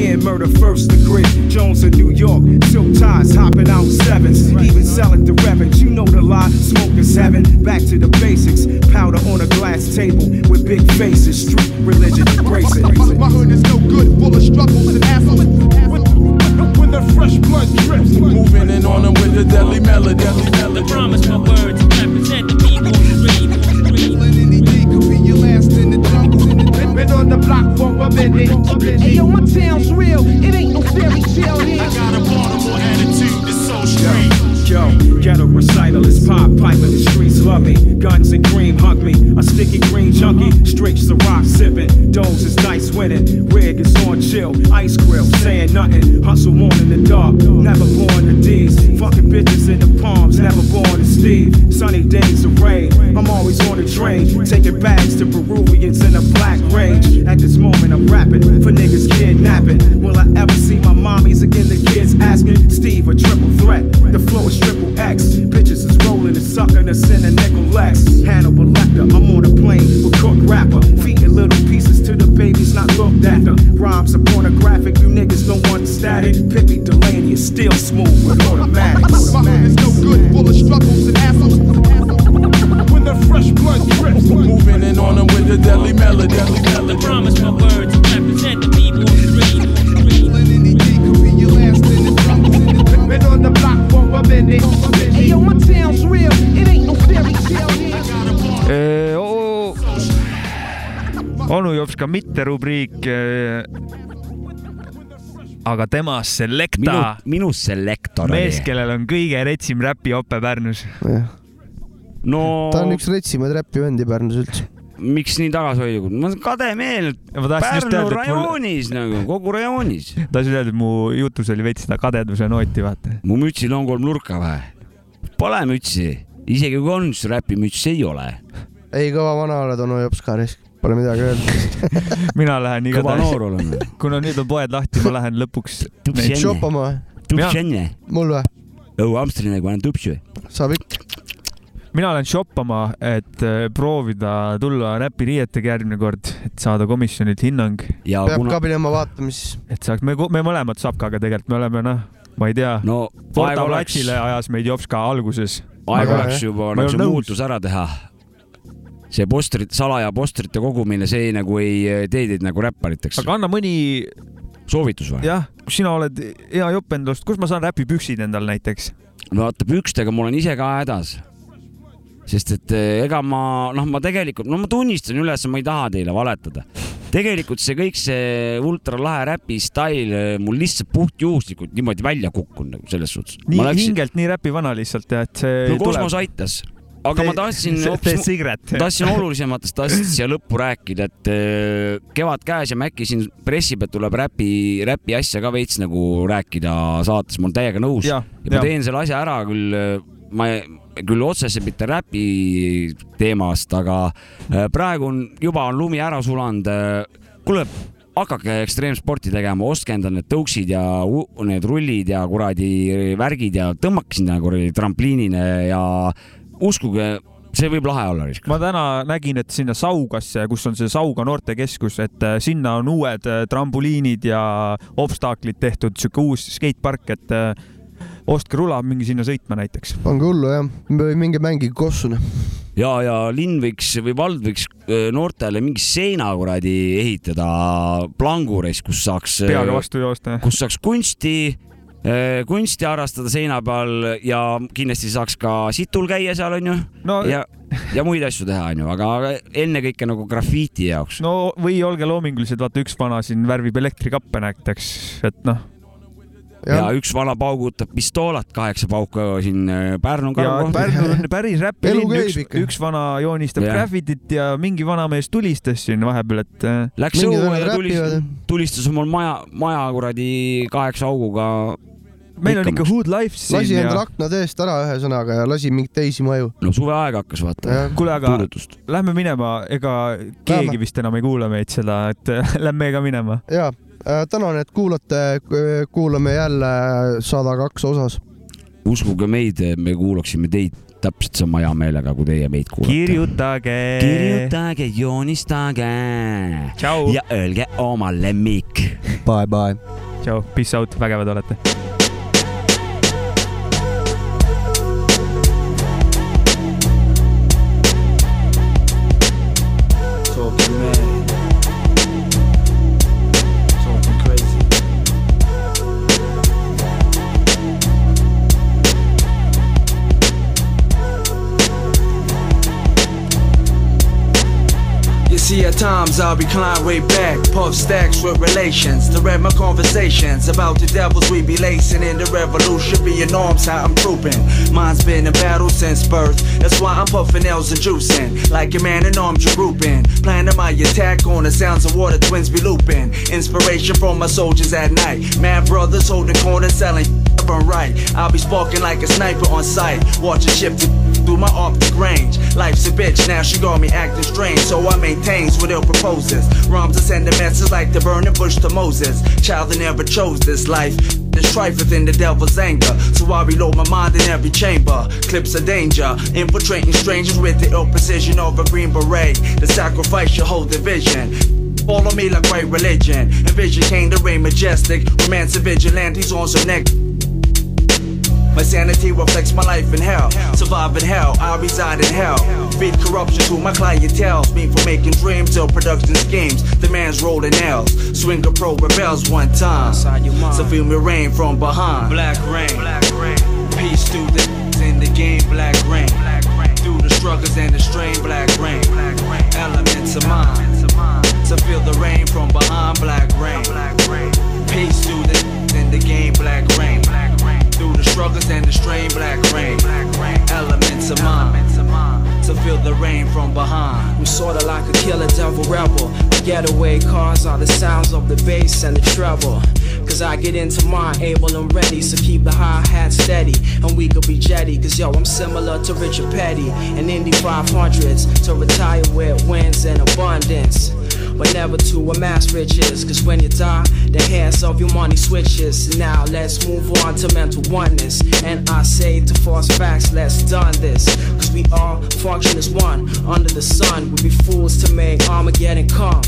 Disappearing murder first degree. Jones in New York, silk ties hopping out sevens. Even selling the reverend, you know the lie. Smoke is heaven. Back to the basics. Powder on a glass table with big faces. Street religion, embrace it. My, my hood is no good, full of struggles and assholes. When, when the fresh blood drips, Moving in on them with the deadly melody. The promise, my words represent the people Been on the block for a minute. Hey yo, my town's real. It ain't no fairy tale here. I got a Baltimore attitude that's so street. Yo, ghetto recital is pop pipe in the streets love me. Guns and cream hug me. A sticky green junkie, straight Ciroc sipping. Doze is nice winning. Rig is on chill. Ice grill, saying nothing. Hustle on in the dark. Never born to these. Fucking bitches in the palms. Never born to Steve. Sunny days of rain. I'm always on the train. Taking bags to Peruvians in a black range. At this moment, I'm rapping for niggas kidnapping. Will I ever see my mommies again? The kids asking. Steve, a triple threat. The flow is triple X. Bitches is rolling and sucking us in a nickel Lex. Hannibal Lecter, I'm on a plane with cook rapper. Feeding little pieces to the babies not looked after. Rhymes are pornographic, you niggas don't want static. Pippi Delaney is still smooth with automatics. (laughs) My hood is no good, full of struggles and assholes. When the fresh blood drips, Moving in on them with the deadly melody. The promise, my words represent Hey yo, my town's real. It ain't no fairy tale here. onu jops ka mitte rubriik. aga temas Selecta minu, minu selektor mees, kellel on kõige retsim räpijope Pärnus. no ta on üks retsimaid räpivend'i Pärnus üldse. Miks nii tagasihoidlikud, ma olen kade meel. Ma tahtsin just Pärnu öelda, et mul- rajoonis nagu, kogu rajoonis. tahtsin öelda, et mu jutus oli veits seda kadeduse nooti, vaata. mu mütsil on kolm nurka või? Pole mütsi, isegi kui on, siis räpimütsi ei ole. ei, kõva vana oled, onu jops ka risk, pole midagi öelda. (laughs) mina lähen Kõva igatahes (laughs) kuna nüüd on poed lahti, ma lähen lõpuks. shopama või? mul või? õu Amsterdami panen tupši või? saab ikka. Mina lähen shoppama, et äh, proovida tulla räpiriietega järgmine kord, et saada komisjonilt hinnang. ja peab ka minema vaatama siis. et saaks, me, me mõlemad Sapkaga tegelikult, me oleme noh, ma ei tea no Porta aeg oleks, platsile ajas meid jops ka alguses. aeg oleks juba nagu see muutus ära teha. see postrit, salaja postrite kogumine, see nagu ei eh, tee teid nagu räppariteks. aga anna mõni, soovitus või? jah, kus sina oled hea jopp endast, kus ma saan räpipüksid endal näiteks? no vaata pükstega ma olen ise ka hädas. Sest et eh, ega ma, noh, ma tegelikult, no ma tunnistan üles, ma ei taha teile valetada. tegelikult see kõik see ultralahe räpi stail eh, mul lihtsalt puhtjuhuslikult niimoodi välja kukkunud nagu selles suhtes. nii läksin... hingelt nii räpivana lihtsalt ja et see no kosmos aitas, aga ma tahtsin (laughs) tahtsin olulisematest asjadest siia lõppu rääkida, et äh, kevad käes ja Maci siin pressib, et tuleb räpi, räpi asja ka veits nagu rääkida saates, ma olen täiega nõus. Ja, ja ma ja. teen selle asja ära küll, ma ei- küll otseselt mitte räpi teemast, aga äh, praegu on juba on lumi ära sulanud. kuule, hakake ekstreemsporti tegema, ostke endale need tõuksid ja need rullid ja kuradi värgid ja tõmmake sinna kuradi trampliinile ja uskuge, see võib lahe olla. ma täna nägin, et sinna Saugasse, kus on see Sauga noortekeskus, et äh, sinna on uued äh, trambuliinid ja obstaaklid tehtud, sihuke uus skatepark, et äh, ostke rula, minge sinna sõitma näiteks. pange hullu jah, või minge mängige kossu. ja, ja linn võiks või vald võiks noortele mingi seina kuradi ehitada plangures, kus saaks, peaga vastu joosta. kus saaks kunsti, kunsti harrastada seina peal ja kindlasti saaks ka situl käia seal onju no, ja, ja muid asju teha onju, aga ennekõike nagu grafiiti jaoks. no või olge loomingulised, vaata üks vana siin värvib elektrikappe näiteks, et noh. Ja üks vana paugutab pistoolat, kaheksa pauka siin äh, Pärnu ja kõrval. Pärnu on (laughs) päris käib üks üks vana joonistab Jah. graffitit ja mingi vanamees tulistas siin vahepeal, et äh, Läks õue ja tulistas tulistas omal maja, maja kuradi kaheksa auguga. meil on ikka hood life lasi siin endale ja aknad eest ära ühesõnaga ja lasi mingeid teisi maju. no suveaeg hakkas vaata. kuule, aga tuuletust. lähme minema, ega keegi Lähme. vist enam ei kuula meid seda, et äh, (laughs) lähme ka minema. ja tänan, et kuulate, kuulame jälle sada kaks osas. uskuge meid, me kuulaksime teid täpselt sama hea meelega, kui teie meid kuulate. kirjutage. kirjutage, joonistage ja öelge oma lemmik. Bye bye. tšau, peace out, vägevad olete. Times I'll recline way back, puff stacks with relations to read my conversations about the devils we be lacing in the revolution. Being norms how I'm trooping. Mine's been in battle since birth. That's why I'm puffing L's and juicing. Like a man in arms, you're grouping. Planning my attack on the sounds of water twins be looping. Inspiration from my soldiers at night. Mad brothers holding corners, selling (laughs) right. I'll be sparking like a sniper on sight. Watching shift through my optic range. Life's a bitch, now she got me acting strange. So I maintains what ill proposes. Rhymes are sending messages like the burning bush to Moses. Child that never chose this life. There's strife within the devil's anger. So I reload my mind in every chamber. Clips of danger. Infiltrating strangers with the ill precision of a green beret. The sacrifice your whole division. Follow me like right religion. Envision King the reign majestic. Romance and vigilantes on some neck. My sanity reflects my life in hell. Survive in hell, I reside in hell. Feed corruption to my clientele. Me for making dreams or production schemes. The man's rolling nails. Swinger pro rebels one time. So feel me rain from behind. Black rain. Peace to the in the game. Black rain. Through the struggles and the strain. Black rain. Elements of mine. So feel the rain from behind. Black rain. Peace to the in the game. Black rain. Struggles and the strain. Black rain. Elements of mine. To feel the rain from behind. I'm sorta like a killer devil rebel. The getaway cars are the sounds of the bass and the treble. Cause I get into mine able and ready, so keep the hi hat steady. And we could be jetty, cause yo, I'm similar to Richard Petty and Indy 500s. To retire with wins in abundance. But never to amass riches, cause when you die, the hands of your money switches. Now let's move on to mental oneness. And I say to false facts, let's done this. Cause we all function as one under the sun. We'd be fools to make Armageddon come.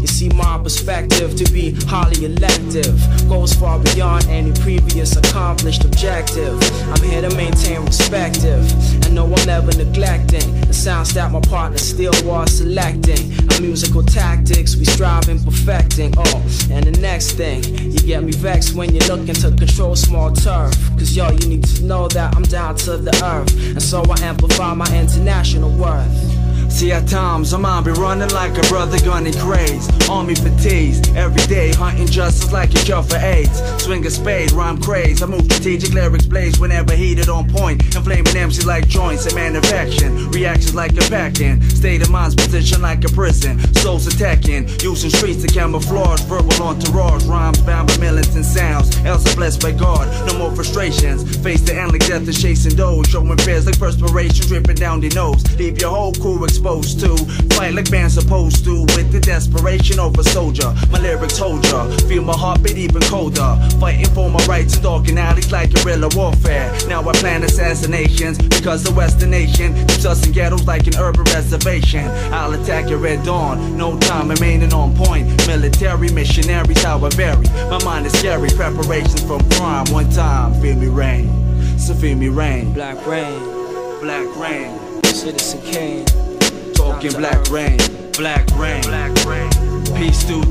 You see, my perspective to be highly elective goes far beyond any previous accomplished objective. I'm here to maintain perspective, and no, I'm never neglecting the sounds that my partner still was selecting. Our musical tactics we strive in perfecting. Oh, and the next thing, you get me vexed when you're looking to control small turf. Cause yo, you need to know that I'm down to the earth, and so I amplify my international worth. See, at times, I might be running like a brother gunning craze. Army fatigues, every day hunting justice like a cure for AIDS. Swing a spade, rhyme craze. I move strategic lyrics blaze whenever heated on point. Inflaming MCs like joints and manufacturing. Reactions like a packing. State of mind's position like a prison. Souls attacking, using streets to camouflage. Verbal entourage, rhymes bound by militant sounds. Else blessed by God, no more frustrations. Face the end like death is chasing those. Showing fears like perspiration dripping down the nose. Leave your whole crew exposed to fight like man's supposed to with the desperation of a soldier. My lyrics hold ya, feel my heartbeat even colder. Fighting for my rights in darkened alleys like guerrilla warfare. Now I plan assassinations because the Western nation keeps us in ghettos like an urban reservation. I'll attack your red dawn, no time remaining on point. Military missionaries, how I vary. My mind is scary, preparations from crime. One time, feel me rain, so feel me rain. Black rain, black rain. Citizen Kane. Talking black rain, black rain, black rain. Peace to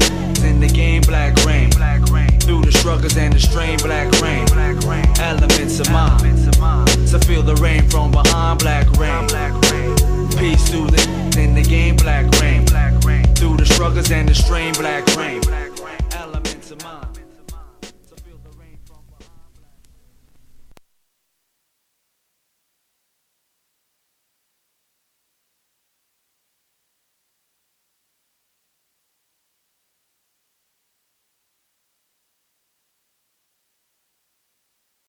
in the game, black rain. Through the struggles and the strain, black rain. Elements of mine, to feel the rain from behind, black rain. Peace to the in the game, black rain. Through the struggles and the strain, black rain.